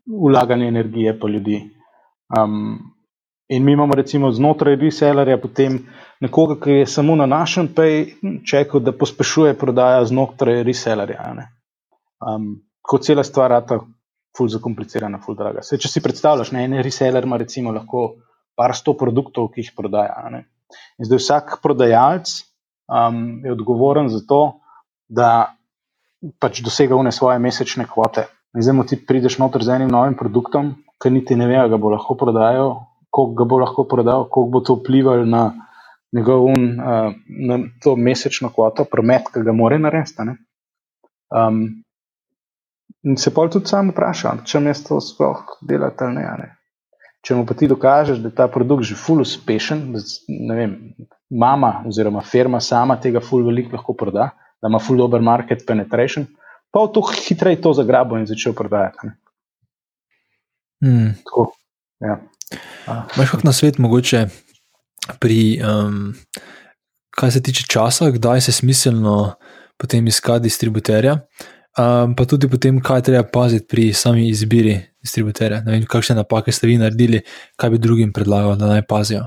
[SPEAKER 3] ulaganje energije, pa ljudi. Um, In mi imamo recimo znotraj resellerja potem nekoga, ki je samo na našem pay-checku, da pospešuje prodajo znotraj resellerja. Um, kot cela stvar, ta ful zakomplicirana, ful draga. Se, če si predstavljaš, ne, en reseller ima recimo lahko par sto produktov, ki jih prodaja. Ne. In zdaj vsak prodajalec um, je odgovoren za to, da pač dosega vne svoje mesečne kvote. In zdaj mu ti prideš noter z enim novim produktom, ki niti ne ve, ga bo lahko prodajal koliko ga bo lahko prodal, koliko bo to vplivalo na njegov un, uh, na to mesečno kvoto, promet, ki ga mora narediti. Um, in se pa tudi sam vprašam, če me to sploh dela ali ne, ne. Če mu pa ti dokažeš, da je ta produkt že full uspešen, da vem, mama oziroma firma sama tega full veliko lahko proda, da ima full dober market penetration, pa v to hitreje to zagrabo in začel prodajati.
[SPEAKER 2] Hmm.
[SPEAKER 3] Tako, ja.
[SPEAKER 2] Máš kot na svet, mogoče pri, um, kar se tiče časa, kdaj se smiselno potem iskati distributerja, um, pa tudi potem, kaj treba paziti pri sami izbiri distributerja. Ne vem, kakšne napake ste vi naredili, kaj bi drugim predlagali, da naj pazijo.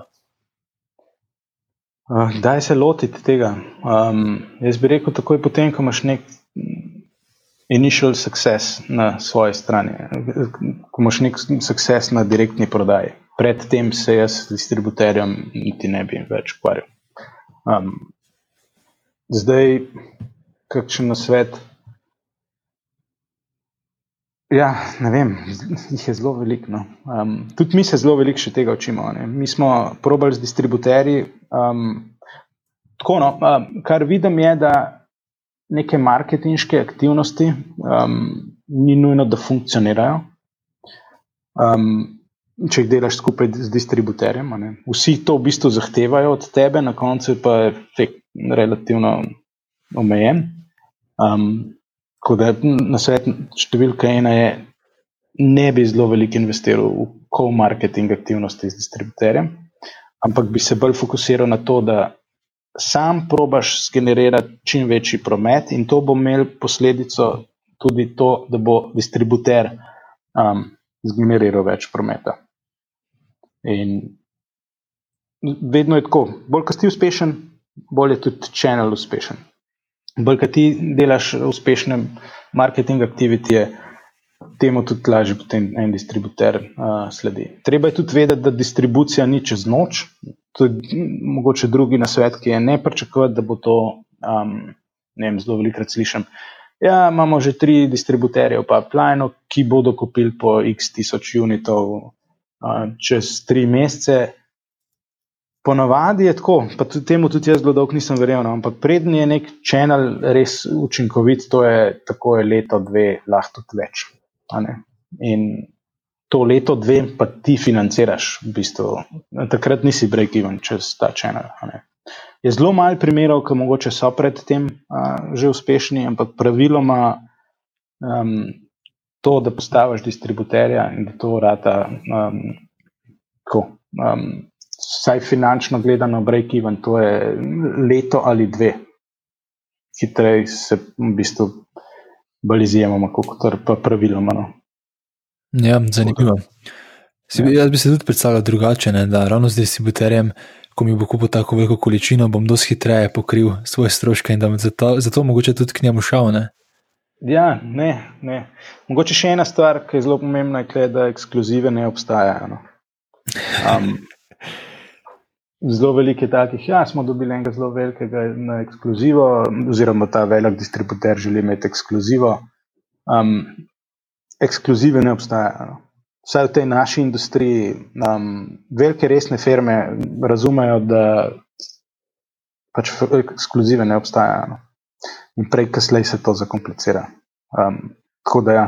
[SPEAKER 3] Kdaj se lotiti tega? Um, jaz bi rekel, takoj potem, ko imaš nek initial success na svoji strani, ko imaš nek success na direktni prodaji. Predtem se jaz s distributerjem niti ne bi več ukvarjal. Um, zdaj, kakšen svet. Ja, ne vem, jih je zelo veliko. No. Um, tudi mi se zelo veliko še tega učimo. Ne. Mi smo probali z distributerji. Um, tako, no, um, kar vidim, je, da neke marketinške aktivnosti um, ni nujno, da funkcionirajo. Um, če jih delaš skupaj z distributerjem, vsi to v bistvu zahtevajo od tebe, na koncu pa je efekt relativno omejen. Um, Tako da na svet številka ena je, ne bi zelo veliko investiral v co-marketing aktivnosti z distributerjem, ampak bi se bolj fokusiral na to, da sam probaš sgenerirati čim večji promet in to bo imel posledico tudi to, da bo distributer um, zgeneriral več prometa. In vedno je tako, bolj ko si uspešen, bolj je tudi channel uspešen bolj kot ti delaš uspešne marketing aktivitete, temu tudi lažje potem en distributer uh, sledi. Treba je tudi vedeti, da distribucija ni čez noč. To je mogoče drugi na svet, ki je ne pričakovati, da bo to, um, ne vem, zelo velikrat slišim. Ja, imamo že tri distributerje v pipelinu, ki bodo kupili po x tisoč unitov čez tri mesece. Ponavadi je tako, pa tudi temu tudi jaz zelo dolgo nisem verjel, no, ampak prednji je nek kanal res učinkovit, to je tako je leto, dve, lahko tudi več. In to leto, dve, pa ti financiraš, v bistvu, takrat nisi break-even čez ta kanal. Je zelo malo primerov, ki mogoče so predtem uh, že uspešni, ampak praviloma um, to, da postaviš distributerja in da to vrata. Um, um, vsaj finančno gledano, break-even, to je leto ali dve. Hitreje se v bistvu bolj izjemoma, kot pa praviloma. No.
[SPEAKER 2] Ja, zanimivo. Si, ja. Jaz bi se tudi predstavljal drugače, ne, da ravno z distributerjem, ko mi bo kupil tako veliko količino, bom dosti hitreje pokril svoje stroške in da bom zato, zato mogoče tudi k njemu šel. Ne.
[SPEAKER 3] Ja, ne, ne. Mogoče še ena stvar, ki je zelo pomembna, je, da ekskluzive ne obstajajo. No. Um, Zelo veliko je takih, ja, smo dobili enega zelo velikega na ekskluzivo, oziroma ta velik distributer želi imeti ekskluzivo. Um, ekskluzive ne obstajajo. No. Vsaj v tej naši industriji, um, velike resne firme razumejo, da pač ekskluzive ne obstajajo. No. In prej, kasneje se to zakomplicira. Um, tako da ja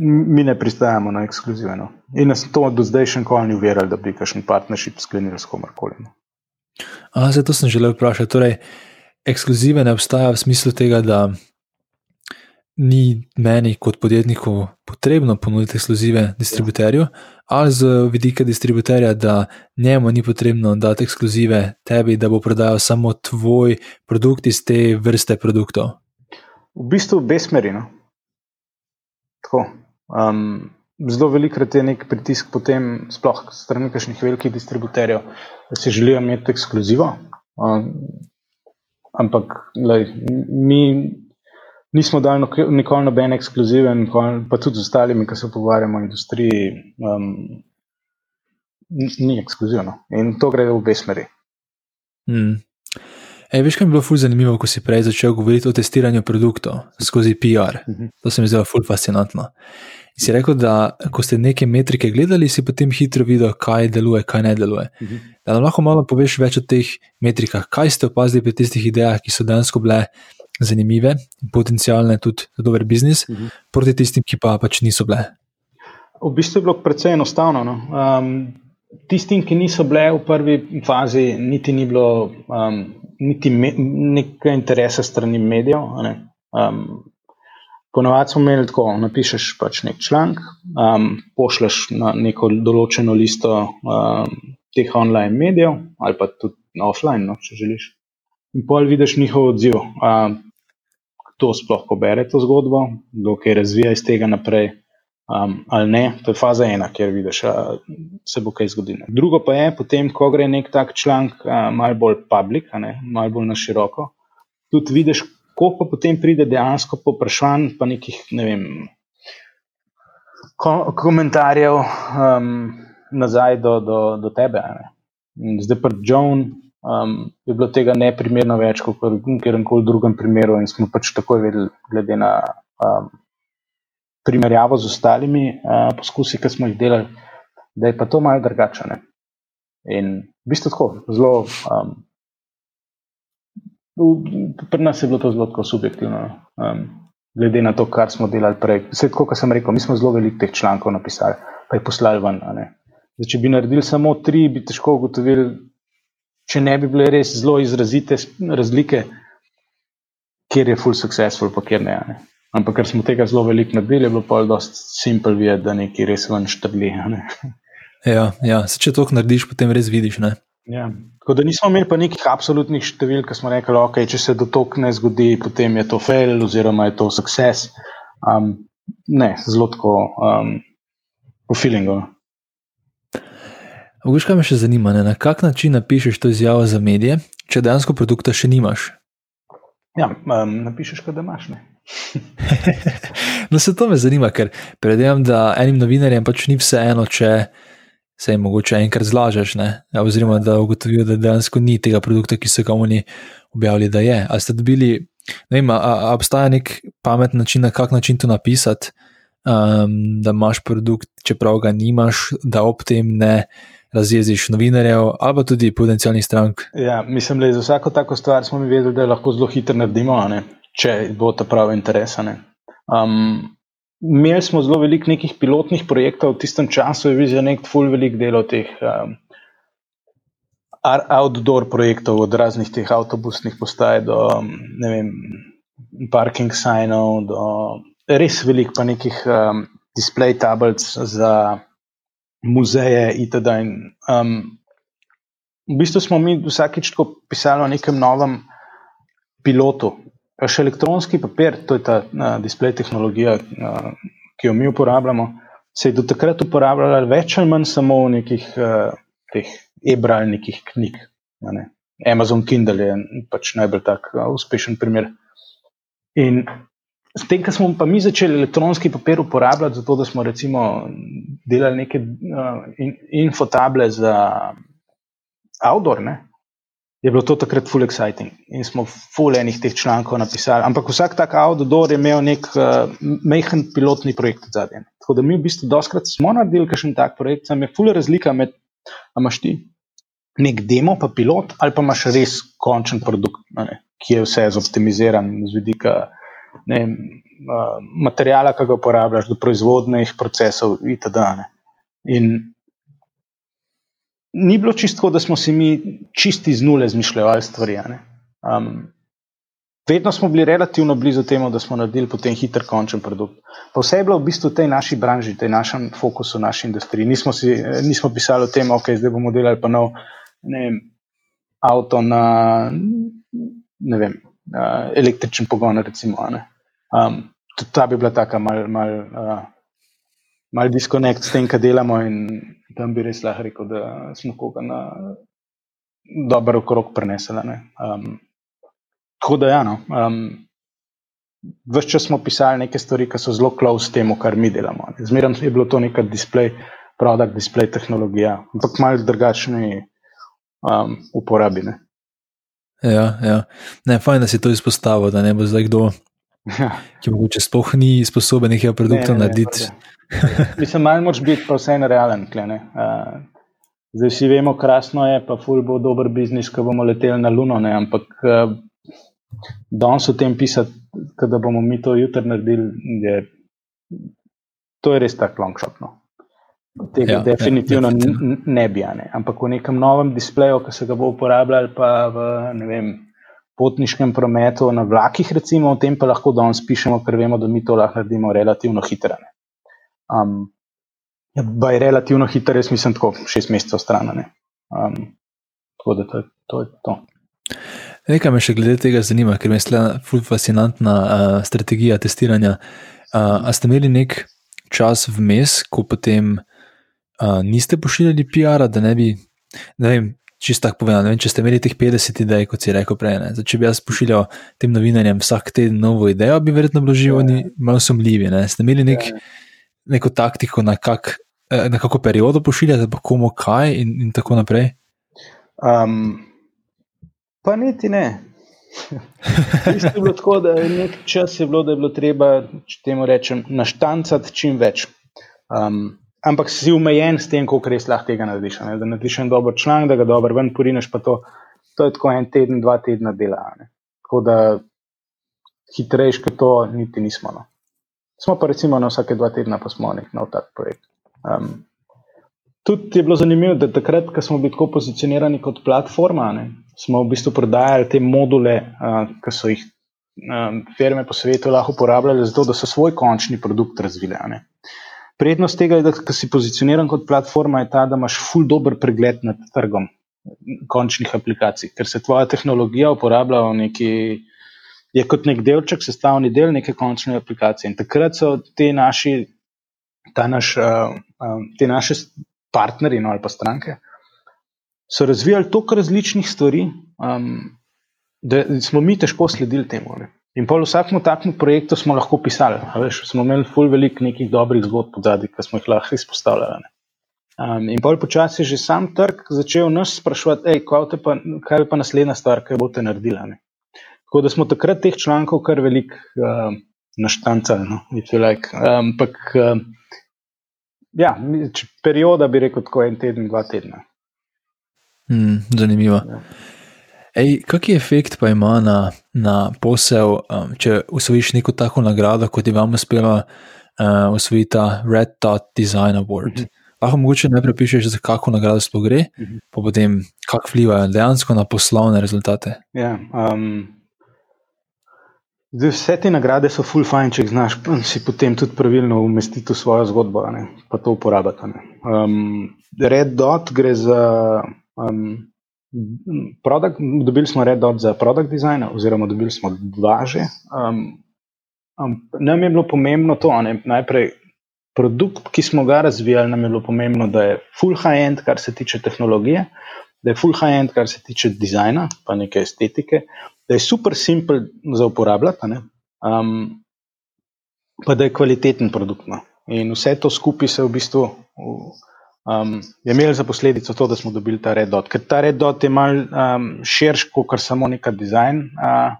[SPEAKER 3] mi ne pristajamo na ekskluzivno. In nas to do zdaj še nikoli ni uverjalo, da bi kakšen partnership sklenili s komarkoli. No.
[SPEAKER 2] Zato sem želel vprašati. Torej, ekskluzive ne obstaja v smislu tega, da ni meni kot podjetniku potrebno ponuditi ekskluzive distributerju, ali z vidika distributerja, da njemu ni potrebno dati ekskluzive tebi, da bo prodajal samo tvoj produkt iz te vrste produktov.
[SPEAKER 3] V bistvu, besmerino. Tako. Um, zelo velikrat je nek pritisk, potem sploh strani kakšnih velikih distributerjev, da si želijo imeti ekskluzivo. Um, ampak lej, mi nismo dali nikoli noben ekskluziven, pa tudi z ostalimi, ki se pogovarjamo o industriji, um, ni ekskluzivno. In to gre v obe smeri.
[SPEAKER 2] Hmm. Ej, veš, kaj mi je bilo ful zanimivo, ko si prej začel govoriti o testiranju produktov skozi PR. Mhm. To se mi zdelo ful fascinantno. In si rekel, da ko ste neke metrike gledali, si potem hitro videl, kaj deluje, kaj ne deluje. Mhm. Da nam lahko malo poveš več o teh metrikah, kaj ste opazili pri tistih idejah, ki so dejansko bile zanimive in potencijalne tudi za dober biznis, mhm. proti tistim, ki pa pač niso bile.
[SPEAKER 3] V bistvu je bilo precej enostavno. No? Um, tistim, ki niso bile v prvi fazi, niti ni bilo um, niti nekaj interesa strani medijev. Ne? Um, Ponovadi smo imeli tako, napišeš pač nek članek, um, pošleš na neko določeno listo um, teh online medijev ali pa tudi na offline, no, če želiš. In pol vidiš njihov odziv, um, kdo sploh pobere to zgodbo, kdo kaj razvija iz tega naprej um, ali ne. To je faza ena, kjer vidiš, da se bo kaj zgodilo. Drugo pa je, potem, ko gre nek tak članek malo bolj public, malo bolj na široko, tudi vidiš, koliko potem pride dejansko poprašanj, pa nekih ne vem, ko komentarjev um, nazaj do, do, do tebe. Zdaj pa John. Um, je bilo tega neprimerno več kot v katerem koli drugem primeru, in smo pač takoj vedeli, glede na um, primerjavo z ostalimi uh, poskusi, ki smo jih delali, da je pa to malo drugače. Ne? In v bistvu tako, zelo. Um, Pri nas je bilo to zelo subjektivno, um, glede na to, kar smo delali prej. Vse, kot sem rekel, mi smo zelo veliko teh člankov napisali, pa jih poslali ven. Zdaj, če bi naredili samo tri, bi težko ugotovili, če ne bi bile res zelo izrazite razlike, kjer je full successful, pa kjer ne. ne. Ampak ker smo tega zelo veliko naredili, je bilo pa dosti simpel videti, da nekaj res ven štrli. Ne.
[SPEAKER 2] Ja, ja. Se, če to narediš, potem res vidiš. Ne?
[SPEAKER 3] Ja. Tako da nismo imeli pa nekih absolutnih številk, ki smo rekli, da okay, če se dotok ne zgodi, potem je to fail oziroma je to success. Um, ne, zelo tako um, po feelingu.
[SPEAKER 2] Veš, kaj me še zanima, ne? na kak način napišeš to izjavo za medije, če dejansko produkta še nimaš?
[SPEAKER 3] Ja, um, napišeš, da imaš.
[SPEAKER 2] no, se to me zanima, ker predvidevam, da enim novinarjem pač ni vseeno, če se jim mogoče enkrat zlažeš, ne? Ja, oziroma da ugotovijo, da dejansko ni tega produkta, ki so ga oni objavili, da je. Ali ste dobili, ne vem, ali obstaja nek pameten način, na kak način to napisati, um, da imaš produkt, čeprav ga nimaš, da ob tem ne razjeziš novinarjev ali pa tudi potencijalnih strank.
[SPEAKER 3] Ja, mislim, da za vsako tako stvar smo mi vedeli, da lahko zelo hitro naredimo, če bo ta pravi interes. Um, imeli smo zelo veliko nekih pilotnih projektov, v tistem času je bil nek full velik del teh um, outdoor projektov, od raznih teh avtobusnih postaj do vem, parking signov, do res velik pa nekih um, display tablic za muzeje itd. In, um, v bistvu smo mi vsakič pisali o nekem novem pilotu, Še elektronski papir, to je ta uh, display tehnologija, uh, ki jo mi uporabljamo, se je do takrat uporabljala več ali manj samo v nekih uh, teh e-bralnikih knjig. Amazon Kindle je pač najbolj tak uh, uspešen primer. In s tem, ko smo pa mi začeli elektronski papir uporabljati, zato da smo recimo delali neke uh, in, infotable za outdoor, ne? je bilo to takrat full exciting in smo full enih teh člankov napisali. Ampak vsak tak outdoor je imel nek uh, mehen pilotni projekt zadnji. Tako da mi v bistvu doskrat smo naredili kakšen tak projekt, sam je full razlika med, a imaš ti nek demo, pa pilot, ali pa imaš res končen produkt, ne, ki je vse zoptimiziran z vidika ne, uh, materijala, ki ga uporabljaš, do proizvodnih procesov itd. Ne. In ni bilo čisto, da smo si mi čisti z nule zmišljali stvari. Um, vedno smo bili relativno blizu temu, da smo naredili potem hiter končen produkt. Pa vse je bilo v bistvu v tej naši branži, tej našem fokusu, naši industriji. Nismo, si, nismo pisali o tem, da okay, zdaj bomo delali pa nov vem, avto na ne vem, uh, električen pogon. Recimo, um, ta bi bila taka mal. mal uh, Mal diskonekt s tem, kar delamo, in tam bi res lahko rekel, da smo koga na dobro okrog prenesli. Um, tako da, ja, no, um, vse čas smo pisali neke stvari, ki so zelo close temu, kar mi delamo. Zmeraj je bilo to neka display, produkt, display tehnologija, ampak malo drugačni um, uporabi. Ne.
[SPEAKER 2] Ja, ja. Ne, fajn, da si to izpostavil, da ne bo zdaj kdo, ja. ki morda sploh ni sposoben nekaj produkta narediti.
[SPEAKER 3] Mislim, malo moč biti pa vseeno realen. Uh, zdaj vsi vemo, krasno je, pa ful bo dober biznis, ko bomo leteli na Luno, ne? ampak uh, danes o tem pisati, da bomo mi to jutri naredili, je, to je res tako long shot. No? Tega ja, definitivno ja, ne bi, ne? ampak v nekem novem displeju, ki se ga bo uporabljal, pa v vem, potniškem prometu, na vlakih, recimo, o tem pa lahko danes pišemo, ker vemo, da mi to lahko naredimo relativno hitro. Um, ja, je relativno hiter, jaz mislim, tako šest mesecev stran. Um, tako da to je to. Je to.
[SPEAKER 2] Nekaj me še glede tega zanima, ker me je zelo fascinantna uh, strategija testiranja. Uh, a ste imeli nek čas vmes, ko potem uh, niste pošiljali PR-a, da ne bi, ne vem, čisto tako povedano, če ste imeli teh 50 idej, kot si rekel prej. Ne? Če bi jaz pošiljal tem novinarjem vsak teden novo idejo, bi verjetno bilo živo ja. malo sumljivi. Ste imeli nek. Ja neko taktiko, na, kak, eh, na kako periodo pošiljate, pa komu kaj in, in tako naprej? Um,
[SPEAKER 3] pa niti ne. je bilo tako, da nek čas je bilo, da je bilo treba, če temu rečem, naštancati čim več. Um, ampak si umejen s tem, koliko res lahko tega narediš. Ne? Da narediš en dober članek, da ga dobro ven porineš, pa to, to je tako en teden, dva tedna dela. Ne? Tako da hitrejš, kot to niti nismo. No. Smo pa recimo na vsake dva tedna, pa smo nek nov tak projekt. Um, tudi je bilo zanimivo, da takrat, ko smo bili tako pozicionirani kot platforma, ne, smo v bistvu prodajali te module, uh, ki so jih um, firme po svetu lahko uporabljale, zato da so svoj končni produkt razvile. Ne. Prednost tega, da si pozicioniran kot platforma, je ta, da imaš full dober pregled nad trgom končnih aplikacij, ker se tvoja tehnologija uporablja v neki. Je kot nek delček, sestavni del neke končne aplikacije. In takrat so te naši, naš, uh, uh, te naše partnerji no, ali pa stranke, razvijali toliko različnih stvari, um, da smo mi težko sledili temu. Ne. In po vsakem takem projektu smo lahko pisali, veš, smo imeli ful veliko nekih dobrih zgodb zadaj, ki smo jih lahko izpostavljali. Um, in pol počasi je že sam trg začel nas sprašovati, pa, kaj je pa naslednja stvar, kaj boste naredili. Tako da smo takrat teh člankov kar velik uh, naštancali, no, like. um, ampak uh, ja, perioda bi rekel tako en teden, dva tedna.
[SPEAKER 2] Mm, zanimivo. Ja. Ej, kak je efekt pa ima na, na posel, um, če usvojiš neko tako nagrado, kot je vam uspelo uh, usvojiti ta Red Dot Design Award? Mm -hmm. Lahko mogoče najprej pišeš, za kakšno nagrado sploh gre, mm -hmm. pa potem kako vplivajo dejansko na poslovne rezultate.
[SPEAKER 3] Ja, um, Zdaj, vse te nagrade so full fine, če jih znaš, si potem tudi pravilno umestiti v svojo zgodbo, ne, pa to uporabiti. Um, Red Dot gre za. Um, product, dobili smo Red Dot za product design, oziroma dobili smo dva že. Um, um, nam je bilo pomembno to, ne, najprej produkt, ki smo ga razvijali, nam je bilo pomembno, da je full high-end, kar se tiče tehnologije, da je full high-end, kar se tiče dizajna, pa neke estetike, da je super simpel za uporabljati, um, pa da je kvaliteten produkt. No. In vse to skupaj se v bistvu um, je imelo za posledico to, da smo dobili ta Red Dot. Ker ta Red Dot je mal um, širši kot samo neka dizajn uh,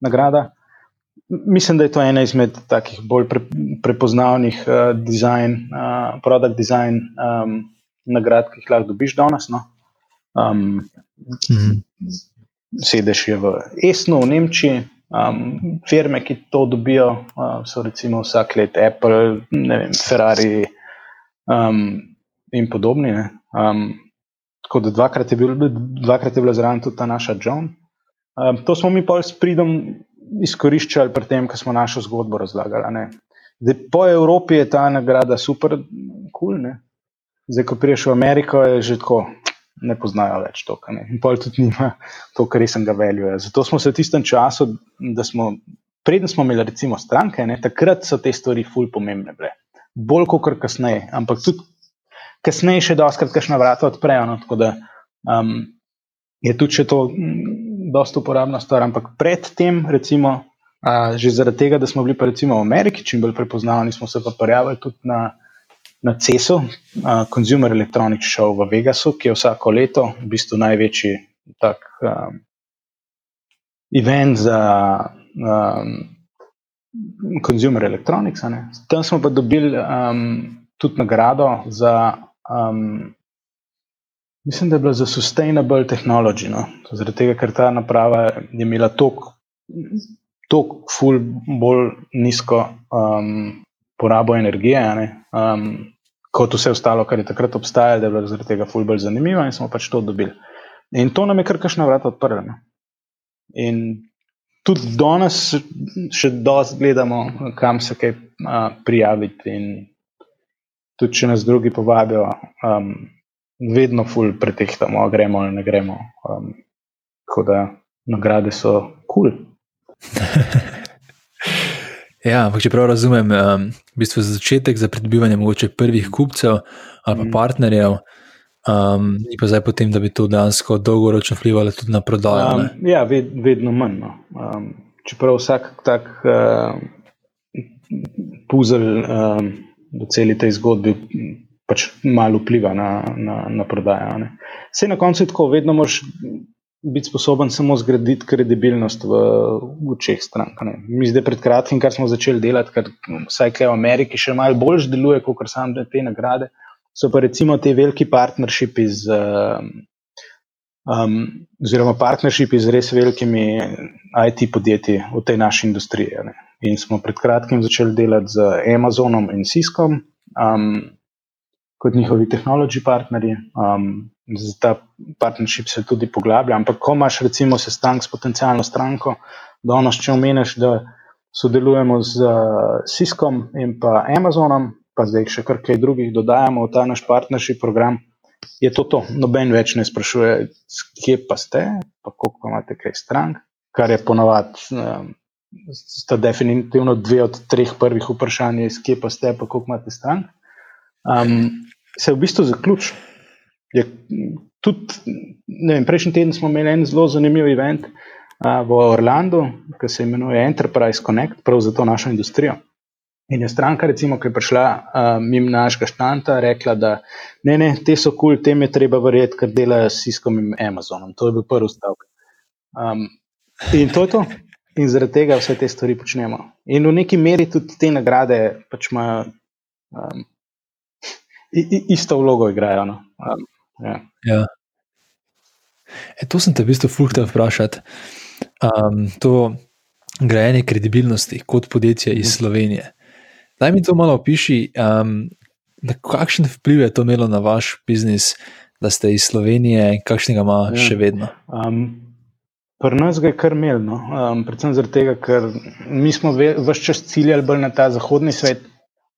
[SPEAKER 3] nagrada. Mislim, da je to ena izmed takih bolj pre, prepoznavnih uh, dizajn, uh, product design um, nagrad, ki jih lahko dobiš danes. No. Um, -hmm sedež je v Esnu, v Nemčiji. Um, firme, ki to dobijo, uh, so recimo vsak let Apple, vem, Ferrari um, in podobni. Um, tako da dvakrat je, bil, dvakrat je bila zraven tudi ta naša John. Um, to smo mi pa s pridom izkoriščali pri tem, ko smo našo zgodbo razlagali. Zdaj, po Evropi je ta nagrada super kul. Cool, Zdaj, ko priješ v Ameriko, je že tako ne poznajo več to, kar in pol tudi nima to, kar res ga veljuje. Zato smo se v tistem času, da smo, preden smo imeli recimo stranke, ne, takrat so te stvari ful pomembne bile. Bolj kot kasneje, ampak tudi kasneje še doskrat kakšna vrata odprejo. No, tako da um, je tudi to mm, dosta uporabna stvar, ampak predtem recimo. Uh, že zaradi tega, da smo bili pa recimo v Ameriki čim bolj prepoznavni, smo se pa prijavili tudi na na CES-u, uh, Consumer Electronics Show v Vegasu, ki je vsako leto v bistvu največji tak um, event za um, consumer electronics. Tam smo pa dobili um, tudi nagrado za, um, mislim, da je bila za sustainable technology. No? Zaradi tega, ker ta naprava je imela toliko. Tako, ful, bolj nizko um, porabo energije, um, kot vse ostalo, kar je takrat obstajalo, da je bilo zaradi tega ful bolj zanimivo in smo pač to dobili. In to nam je kar kakšna vrata odprla. Ne? In tudi danes še dosti gledamo, kam se kaj uh, prijaviti. In tudi, če nas drugi povabijo, um, vedno ful pretehtamo, gremo ali ne gremo. Um, tako da nagrade so kul. Cool.
[SPEAKER 2] Ja, ampak če prav razumem, um, v bistvu za začetek za pridobivanje mogoče prvih kupcev ali pa mm. partnerjev, um, in pa zdaj potem, da bi to dejansko dolgoročno vplivalo tudi na prodajo. Um,
[SPEAKER 3] ja, ved, vedno manj. No. Um, čeprav vsak tak uh, puzzle um, v celi tej zgodbi pač malo vpliva na, na, na prodajo. Vse na koncu je tako, vedno moš. biti sposoben samo zgraditi kredibilnost v očeh strank. Ne. Mi zdaj pred kratkim, kar smo začeli delati, kar vsaj kaj v Ameriki še malo bolj deluje, kot sam te nagrade, so pa recimo te veliki partnershipi z. Um, oziroma, partnershipi z res velikimi IT podjetji v tej naši industriji. Ne. In smo pred kratkim začeli delati z Amazonom in Ciskom, um, kot njihovi tehnološki partnerji. Um, ta partnership se tudi poglablja. Ampak, ko imaš recimo sestanek s potencijalno stranko, da ono še omeniš, da sodelujemo z uh, Ciskom in pa Amazonom, pa zdaj še kar kaj drugih dodajamo v ta naš partnership program. Je to to, noben več ne sprašuje, kje pa ste, pa koliko imate kaj strank, kar je ponovadi, um, sta definitivno dve od treh prvih vprašanj, kje pa ste, pa koliko imate strank. Um, se v bistvu zaključi. Prejšnji teden smo imeli en zelo zanimiv event uh, v Orlandu, ki se imenuje Enterprise Connect, prav za to našo industrijo. In je stranka, recimo, ki je prišla uh, mimo našega štanta, rekla, da ne, ne, te so kul, cool, tem je treba verjeti, ker delajo s Ciskom in Amazonom. To je bil prvi stavek. Um, in to je to. In zaradi tega vse te stvari počnemo. In v neki meri tudi te nagrade pač imajo. Um, isto vlogo igrajo. No. Um,
[SPEAKER 2] ja. Ja. E, to sem te v bistvu fulhtel vprašati. Um, to grajenje kredibilnosti kot podjetje iz Slovenije. Daj mi to malo opiši, um, kakšen vpliv je to imelo na vaš biznis, da ste iz Slovenije in kakšnega ima ja. še vedno. Um,
[SPEAKER 3] Pri nas je kar imel, no? um, predvsem zato, ker mi smo vse čas ciljali bolj na ta zahodni svet,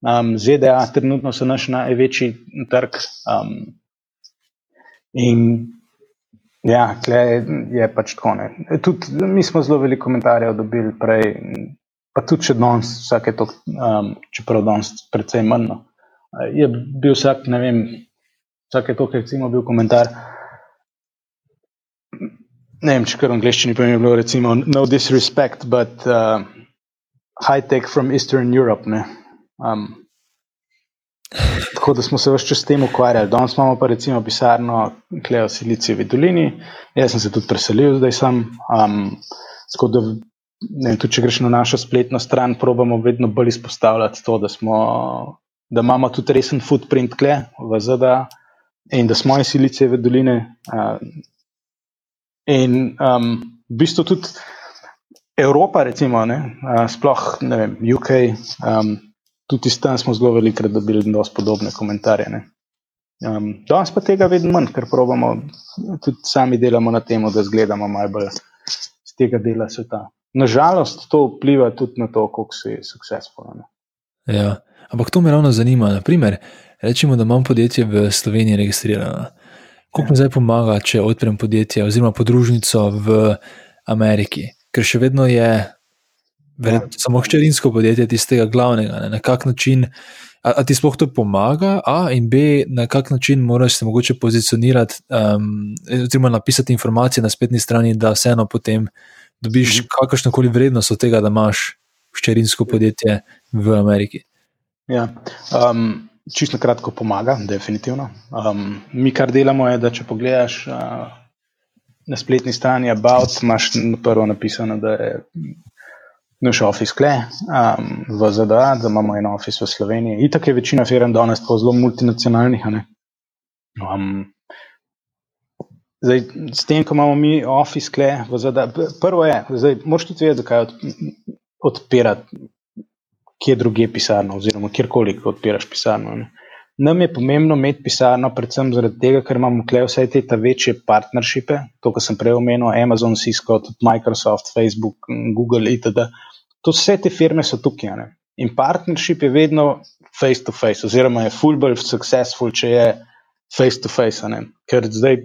[SPEAKER 3] Um, ZDA trenutno so naš največji trg. Um, in ja, je pač tako. Tud, mi smo zelo veliko komentarjev dobili prej, pa tudi če danes, vsake to, um, čeprav danes precej manj. No. Je bil vsak, ne vem, vsake to, kaj recimo bil komentar. Ne vem, če kar v angleščini pa je bilo recimo no disrespect, but uh, high tech from Eastern Europe. Ne. Um, tako da smo se vse čas s tem ukvarjali. Danes imamo pa recimo pisarno Kleo Silicijevi dolini, jaz sem se tudi preselil, zdaj sem. Um, da, ne, tudi če greš na našo spletno stran, probamo vedno bolj izpostavljati to, da, smo, da imamo tudi resen footprint kle v ZDA in da smo iz Silicijeve doline. Uh, in um, v bistvu tudi Evropa, recimo, ne, uh, sploh ne vem, UK. Um, tudi tam smo zelo velikokrat dobili zelo podobne komentarje. Um, danes pa tega vedno manj, ker probamo, tudi sami delamo na tem, da zgledamo malo bolj z tega dela sveta. Nažalost, to vpliva tudi na to, koliko si successful.
[SPEAKER 2] Ja, ampak to me ravno zanima. Naprimer, rečemo, da imam podjetje v Sloveniji registrirano. Kako mi zdaj pomaga, če odprem podjetje oziroma podružnico v Ameriki? Ker še vedno je Verjetno ja. samo hčerinsko podjetje tistega glavnega. Ne? Na kak način, a, a ti sploh to pomaga, a in b, na kak način moraš se mogoče pozicionirati, um, oziroma napisati informacije na spletni strani, da vseeno potem dobiš mhm. kakršno koli vrednost od tega, da imaš hčerinsko podjetje v Ameriki.
[SPEAKER 3] Ja. Um, čisto kratko pomaga, definitivno. Um, mi, kar delamo, je, da če pogledaš. Uh, Na spletni strani About imaš prvo napisano, da je naš office kle um, v ZDA, da imamo en office v Sloveniji. Itak je večina firm danes tako zelo multinacionalnih. Um, zdaj, s tem, ko imamo mi office kle v ZDA, prvo je, zdaj moraš tudi vedeti, kaj od, odpirati, kje druge pisarno, oziroma kjerkoli odpiraš pisarno. Ne. Nam je pomembno imeti pisarno, predvsem zaradi tega, ker imamo tukaj vse te večje partnershipe, to, kar sem prej omenil, Amazon, Cisco, Microsoft, Facebook, Google, itd. To vse te firme so tukaj. Ne? In partnership je vedno face to face, oziroma je full bolj successful, če je face to face. Ne? Ker zdaj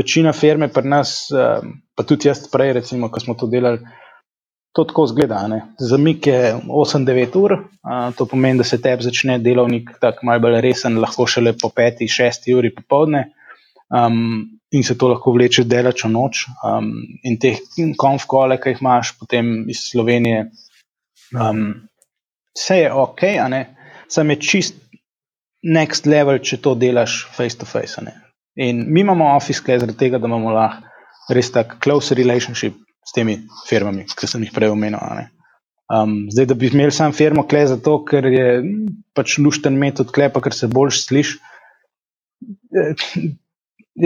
[SPEAKER 3] večina firme pri nas, um, pa tudi jaz prej, recimo, ko smo to delali, to tako zgleda. Zamik je 8-9 ur, uh, to pomeni, da se tebi začne delovnik tako malce bolj resen, lahko šele po 5-6 uri popovdne. Um, in se to lahko vleče delačo noč. Um, in teh konf-kole, ki jih imaš potem iz Slovenije, Um, vse je ok, samo je čist next level, če to delaš face to face. In mi imamo office, kaj zaradi tega, da imamo lahko res tak close relationship s temi firmami, ki sem jih prej omenil. Um, zdaj, da bi imeli sam firmo kle zato, ker je pač lušten metod klepa, ker se boljš sliši. Eh,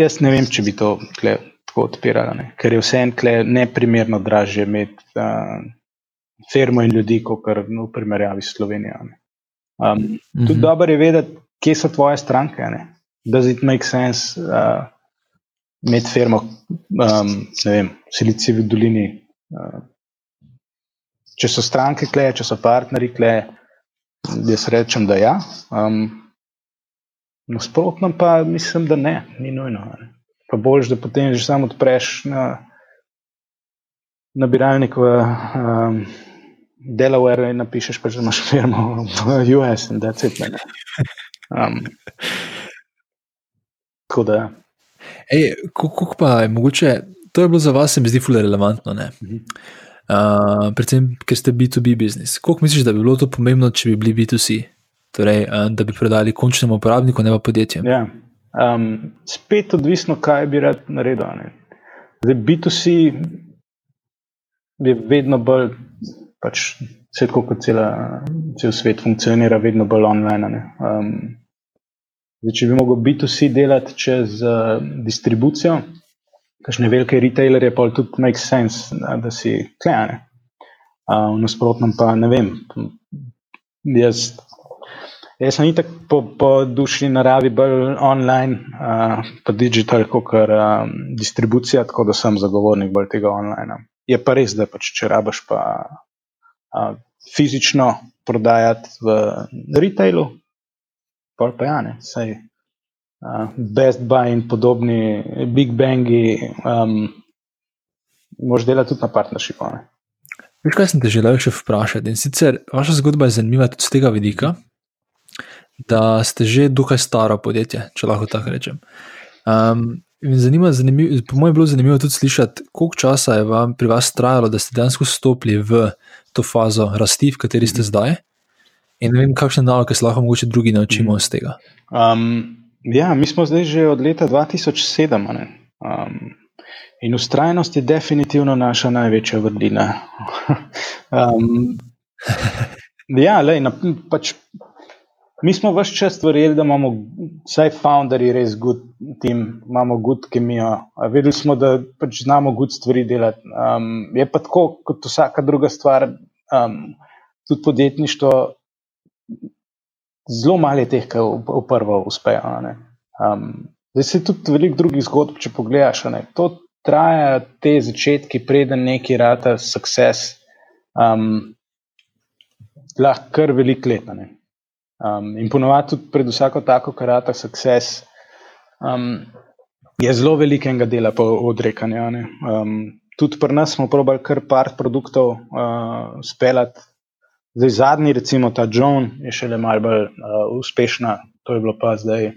[SPEAKER 3] jaz ne vem, če bi to kle tako odpirala, ne. ker je vse en kle neprimerno dražje imeti uh, firmo in ljudi, kot v primerjavi s Slovenijo. ne. Um, tudi
[SPEAKER 2] Mhm.
[SPEAKER 3] dobro je vedeti, kje so tvoje stranke. Ne? Does it make sense uh, imeti firmo, um, ne vem, v Silicijevi dolini? Uh, če so stranke kle, če so partnerji kle, jaz rečem, da ja. Um, nasprotno pa mislim, da ne, ni nujno. Ne? Pa boljš, da potem že samo odpreš na nabiralnik v um, Delaware in napišeš, pač, da imaš firmo v US in da je to. Um, tako da.
[SPEAKER 2] Ej, kako pa je mogoče, to je bilo za vas, se mi zdi, fully relevantno. ne?
[SPEAKER 3] Mhm.
[SPEAKER 2] Uh, predvsem, ker ste B2B biznis. Koliko misliš, da bi bilo to pomembno, če bi bili B2C? Torej, uh, da bi prodali končnemu uporabniku, ne pa podjetjem.
[SPEAKER 3] Ja. Um, spet odvisno, kaj bi rad naredil. ne. Zdaj, B2C je vedno bolj, pač, vse tako kot cela, cel svet funkcionira, vedno bolj online. ne. Um, zdaj, če bi mogel B2C delati čez uh, distribucijo, kakšne velike retailerje, pa tudi make sense, da, da si klejane. Uh, v nasprotnem pa ne vem. Jaz Jaz sem itak po, po duši naravi bolj online, uh, pa digital, kot um, distribucija, tako da sem zagovornik bolj tega online. Je pa res, da pač, če rabaš pa uh, fizično prodajati v retailu, pa pa ja, ne, sej. Uh, Best Buy in podobni Big Bangi, um, moš delati tudi na partnershipu. ne.
[SPEAKER 2] Veš, kaj sem te želel še vprašati? In sicer vaša zgodba je zanimiva tudi z tega vidika, da ste že dokaj staro podjetje, če lahko tako rečem. Um, zanima, zanimiv, po mojem, je bilo zanimivo tudi slišati, koliko časa je vam pri vas trajalo, da ste dejansko stopili v to fazo rasti, v kateri ste zdaj. In ne vem, kakšne naloge se lahko mogoče drugi naučimo iz tega.
[SPEAKER 3] Um, ja, mi smo zdaj že od leta 2007. a ne. Um, in ustrajnost je definitivno naša največja vrlina. um, ja, lej, na, pač, mi smo vse čas verjeli, da imamo vsaj founderji res good team, imamo good kemijo. Vedeli smo, da pač znamo good stvari delati. Um, je pa tako, kot vsaka druga stvar, um, tudi podjetništvo zelo malo je teh, ki v, v prvo uspejo. Um, zdaj se tudi veliko drugih zgodb, če pogledaš. To traja te začetki, preden neki rata success, um, lahko kar veliko let. Um, in ponovadi tudi pred vsako tako karata success. Um, Je zelo velikega dela po odrekanju. Um, tudi pri nas smo probali kar par produktov uh, speljati. Zdaj, zadnji, recimo ta John, je šele malo bolj uh, uspešna, to je bilo pa zdaj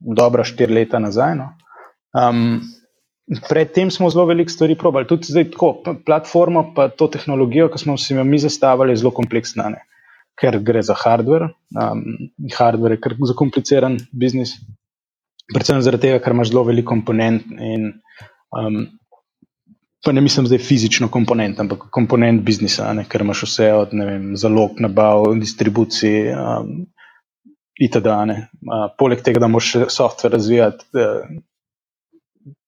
[SPEAKER 3] dobra štiri leta nazaj. No. Um, predtem smo zelo veliko stvari probali, tudi zdaj tako, p- platformo, pa to tehnologijo, ki smo si jo mi zastavili, je zelo kompleksna, ne. ker gre za hardware. Um, hardware je kar zakompliciran biznis, predvsem zaradi tega, ker imaš zelo veliko komponent in um, pa ne mislim zdaj fizično komponent, ampak komponent biznisa, ne, ker imaš vse od vem, zalog, nabav, distribucij. Um, itd., a ne. Uh, poleg tega, da moraš še software razvijati, uh,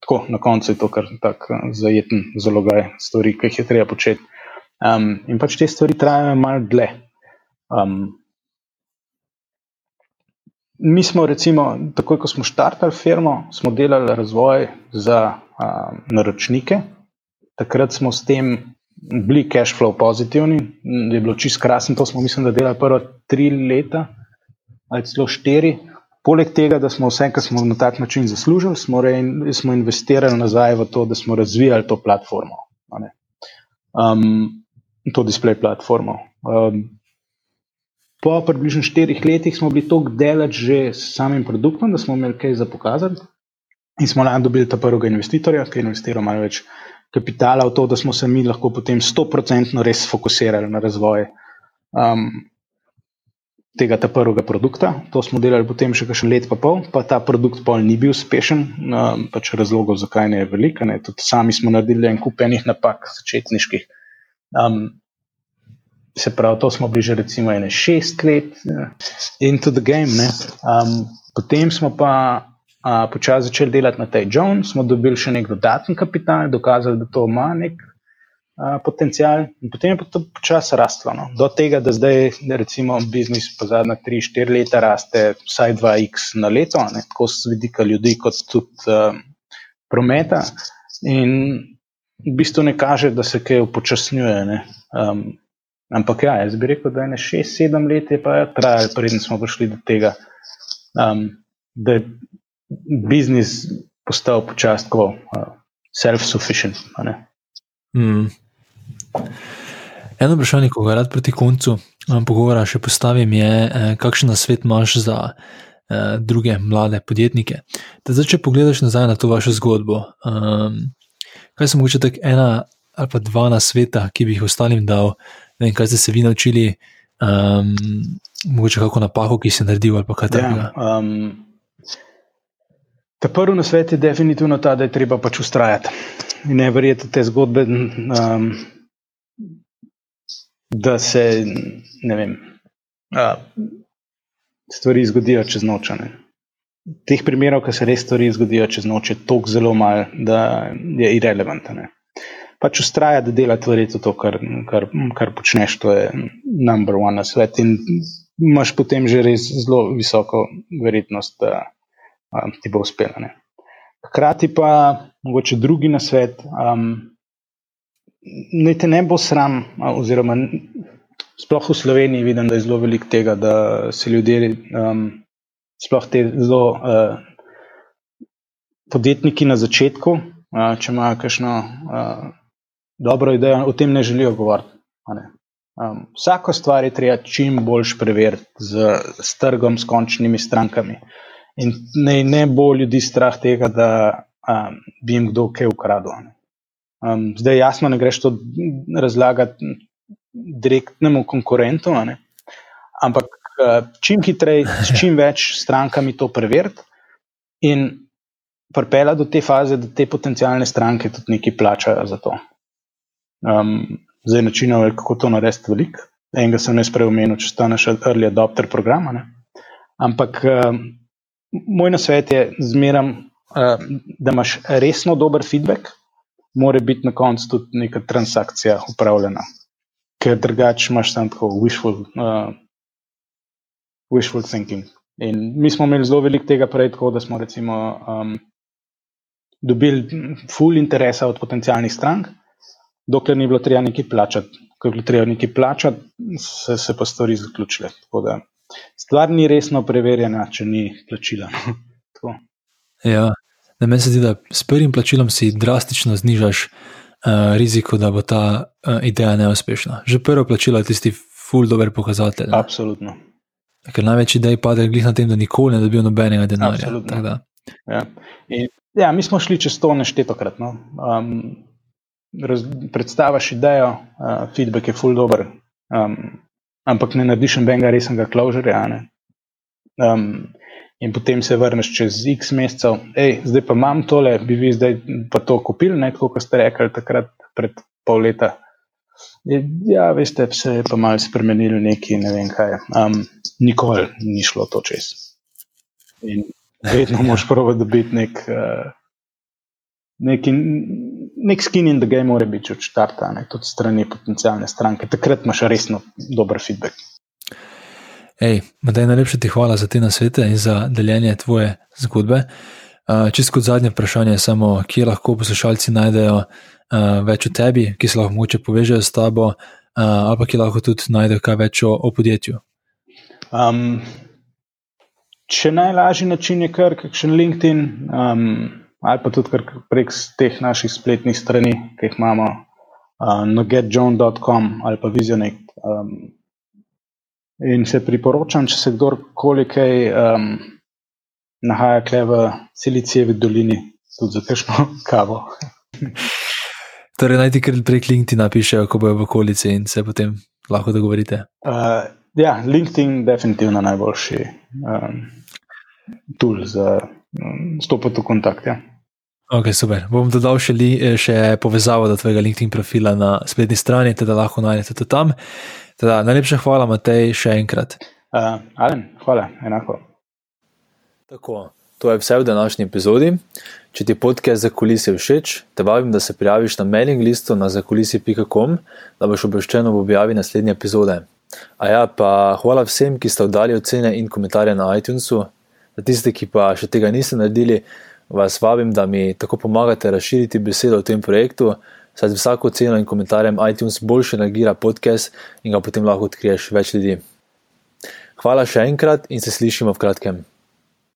[SPEAKER 3] tako na koncu je to kar tak uh, zajeten zalogaj stvari, ki jih je treba početi. Um, in pač te stvari trajajo malo dlje. Um, mi smo, recimo, takoj ko smo štartali firmo, smo delali razvoj za um, naročnike. Takrat smo s tem bili cash flow pozitivni, m, je bilo čist krasen, to smo, mislim, da delali prvo tri leta ali celo štiri. Poleg tega, da smo vse, kar smo na tak način zaslužili, smo, re, smo investirali nazaj v to, da smo razvijali to platformo, um, to display platformo. Um, po približno štirih letih smo bili tako daleč že s samim produktom, da smo imeli kaj za pokazati. In smo lani dobili ta prvega investitorja, ki je investiral malo več kapitala v to, da smo se mi lahko potem 100% res fokusirali na razvoj. Um, tega prvega produkta. To smo delali potem še kakšen let, pa pol, pa ta produkt pol ni bil uspešen, um, pač razlogov, zakaj ne je veliko. Ne. Tudi sami smo naredili en kup enih napak, začetniških. Um, se pravi, to smo bili že recimo ene šest let uh, into the game. Um, potem smo pa uh, počasi začeli delati na tej Jones, smo dobili še nek dodatni kapital, dokazali, da to ima nek potencial, in potem je pa to počasi rastlo. No. Do tega, da zdaj, recimo, biznis po zadnja 3-4 leta raste vsaj 2x na leto, ne, tako z vidika ljudi, kot tudi uh, prometa. In v bistvu ne kaže, da se kaj upočasnjuje. Um, ampak ja, jaz bi rekel, da je 6-7 let je pa trajalo, preden smo prišli do tega, um, da je biznis postal počasi tako uh, self-sufficient.
[SPEAKER 2] Mm. Eno vprašanje, ko ga rad proti koncu pogovora še postavim, je, eh, kakšen svet imaš za eh, druge mlade podjetnike. Da zdaj, če pogledaš nazaj na to vašo zgodbo, um, kaj so mogoče tako ena ali pa dva na sveta, ki bi jih ostalim dal, ne vem, kaj ste se vi naučili, um, mogoče kako napako, ki si naredil ali kaj takega. Ja, um,
[SPEAKER 3] ta prvi na svet je definitivno ta, da je treba pač ustrajati. In ne verjeti te zgodbe. Um, da se vem, a, stvari zgodijo čez noč. Ne. Teh primerov, ki se res stvari zgodijo čez noč, je toliko zelo malo, da je irrelevantno. Pač ustraja, da dela tvori to, kar, kar, kar počneš, to je number one na svet. In imaš potem že res zelo visoko verjetnost, da a, ti bo uspelo. Hkrati pa, mogoče drugi na svet, um, naj te ne bo sram, oziroma sploh v Sloveniji vidim, da je zelo veliko tega, da se ljudje, um, sploh te zelo uh, podjetniki na začetku, uh, če imajo kakšno uh, dobro idejo, o tem ne želijo govoriti. Ne? Um, vsako stvar je treba čim boljš preveriti z, z trgom, s končnimi strankami. In ne, ne bo ljudi strah tega, da um, bi jim kdo kaj ukradel. Um, zdaj, jasno, ne greš to razlagati direktnemu konkurentu, ampak uh, čim hitreje, s čim več strankami to preveriti in pripela do te faze, da te potencijalne stranke tudi nekaj plačajo za to. Um, zdaj, načinov je, kako to narediti, velik. Enega sem jaz prej omenil, če staneš early adopter programa. Ne? Ampak um, moj nasvet je zmeram, uh, da imaš resno dober feedback mora biti na koncu tudi neka transakcija upravljena, ker drugače imaš tam tako wishful, uh, wishful thinking. In mi smo imeli zelo veliko tega prej, tako da smo recimo um, dobili full interesa od potencijalnih strank, dokler ni bilo treba nekaj plačati. Ko je bilo treba nekaj plačati, se, se pa stvari zaključile. Stvar ni resno preverjena, če ni plačila.
[SPEAKER 2] ja, da meni se zdi, da s prvim plačilom si drastično znižaš uh, riziko, da bo ta uh, ideja neuspešna. Že prvo plačilo je tisti ful dober pokazatelj.
[SPEAKER 3] Ne? Absolutno.
[SPEAKER 2] Ker največ idej pade glih na tem, da nikoli ne dobijo nobenega denarja.
[SPEAKER 3] Ja. ja, mi smo šli čez to neštetokrat. No. Um, predstavaš idejo, uh, feedback je ful dober, um, ampak ne narediš nobenega resnega closurja. Um, in potem se vrneš čez X mesecev, hej, zdaj pa imam tole, bi vi zdaj pa to kupili, ne tako, kot ste rekli takrat pred pol leta. Ja, veste, se je pa malo spremenilo, neki ne vem kaj. Um, nikoli ni šlo to čez. In vedno moš prvo dobiti nek, uh, neki, nek skin in the game, mora biti od štarta, ne, tudi strani potencijalne stranke. Takrat imaš resno dober feedback.
[SPEAKER 2] Hej, Matej, najlepša ti hvala za te nasvete in za deljenje tvoje zgodbe. Čisto kot zadnje vprašanje je samo, kje lahko poslušalci najdejo več o tebi, ki se lahko moče povežejo s tabo, ali pa ki lahko tudi najdejo kaj več o, o podjetju. Um,
[SPEAKER 3] če najlažji način je kar kakšen LinkedIn, um, ali pa tudi prek teh naših spletnih strani, ki jih imamo uh, na getjohn.com ali pa Visionek. Um, In se priporočam, če se kdorkoli kaj um, nahaja kle v Silicijevi dolini, tudi za kakšno kavo.
[SPEAKER 2] torej, naj ti kar prek LinkedIn napišejo, ko bojo v okolici in se potem lahko dogovorite. Uh,
[SPEAKER 3] Ja, LinkedIn je definitivno najboljši um, tool za stopiti v kontakt. Ja.
[SPEAKER 2] Ok, super. Bom dodal še, li, še povezavo do tvojega LinkedIn profila na spletni strani, da lahko najdete to tam. Teda, najlepša hvala, Matej, še enkrat.
[SPEAKER 3] Uh, Alen, hvala, enako.
[SPEAKER 2] Tako, to je vse v današnji epizodi. Če ti podcast za kulise všeč, te vabim, da se prijaviš na mailing listu na zakulisi.com, da boš obveščen ob objavi naslednje epizode. A ja, pa hvala vsem, ki ste oddali ocene in komentarje na iTunesu. Za tiste, ki pa še tega niste naredili, vas vabim, da mi tako pomagate razširiti besedo o tem projektu, saj z vsako ceno in komentarjem iTunes boljše nagira podcast in ga potem lahko odkriješ več ljudi. Hvala še enkrat in se slišimo v kratkem.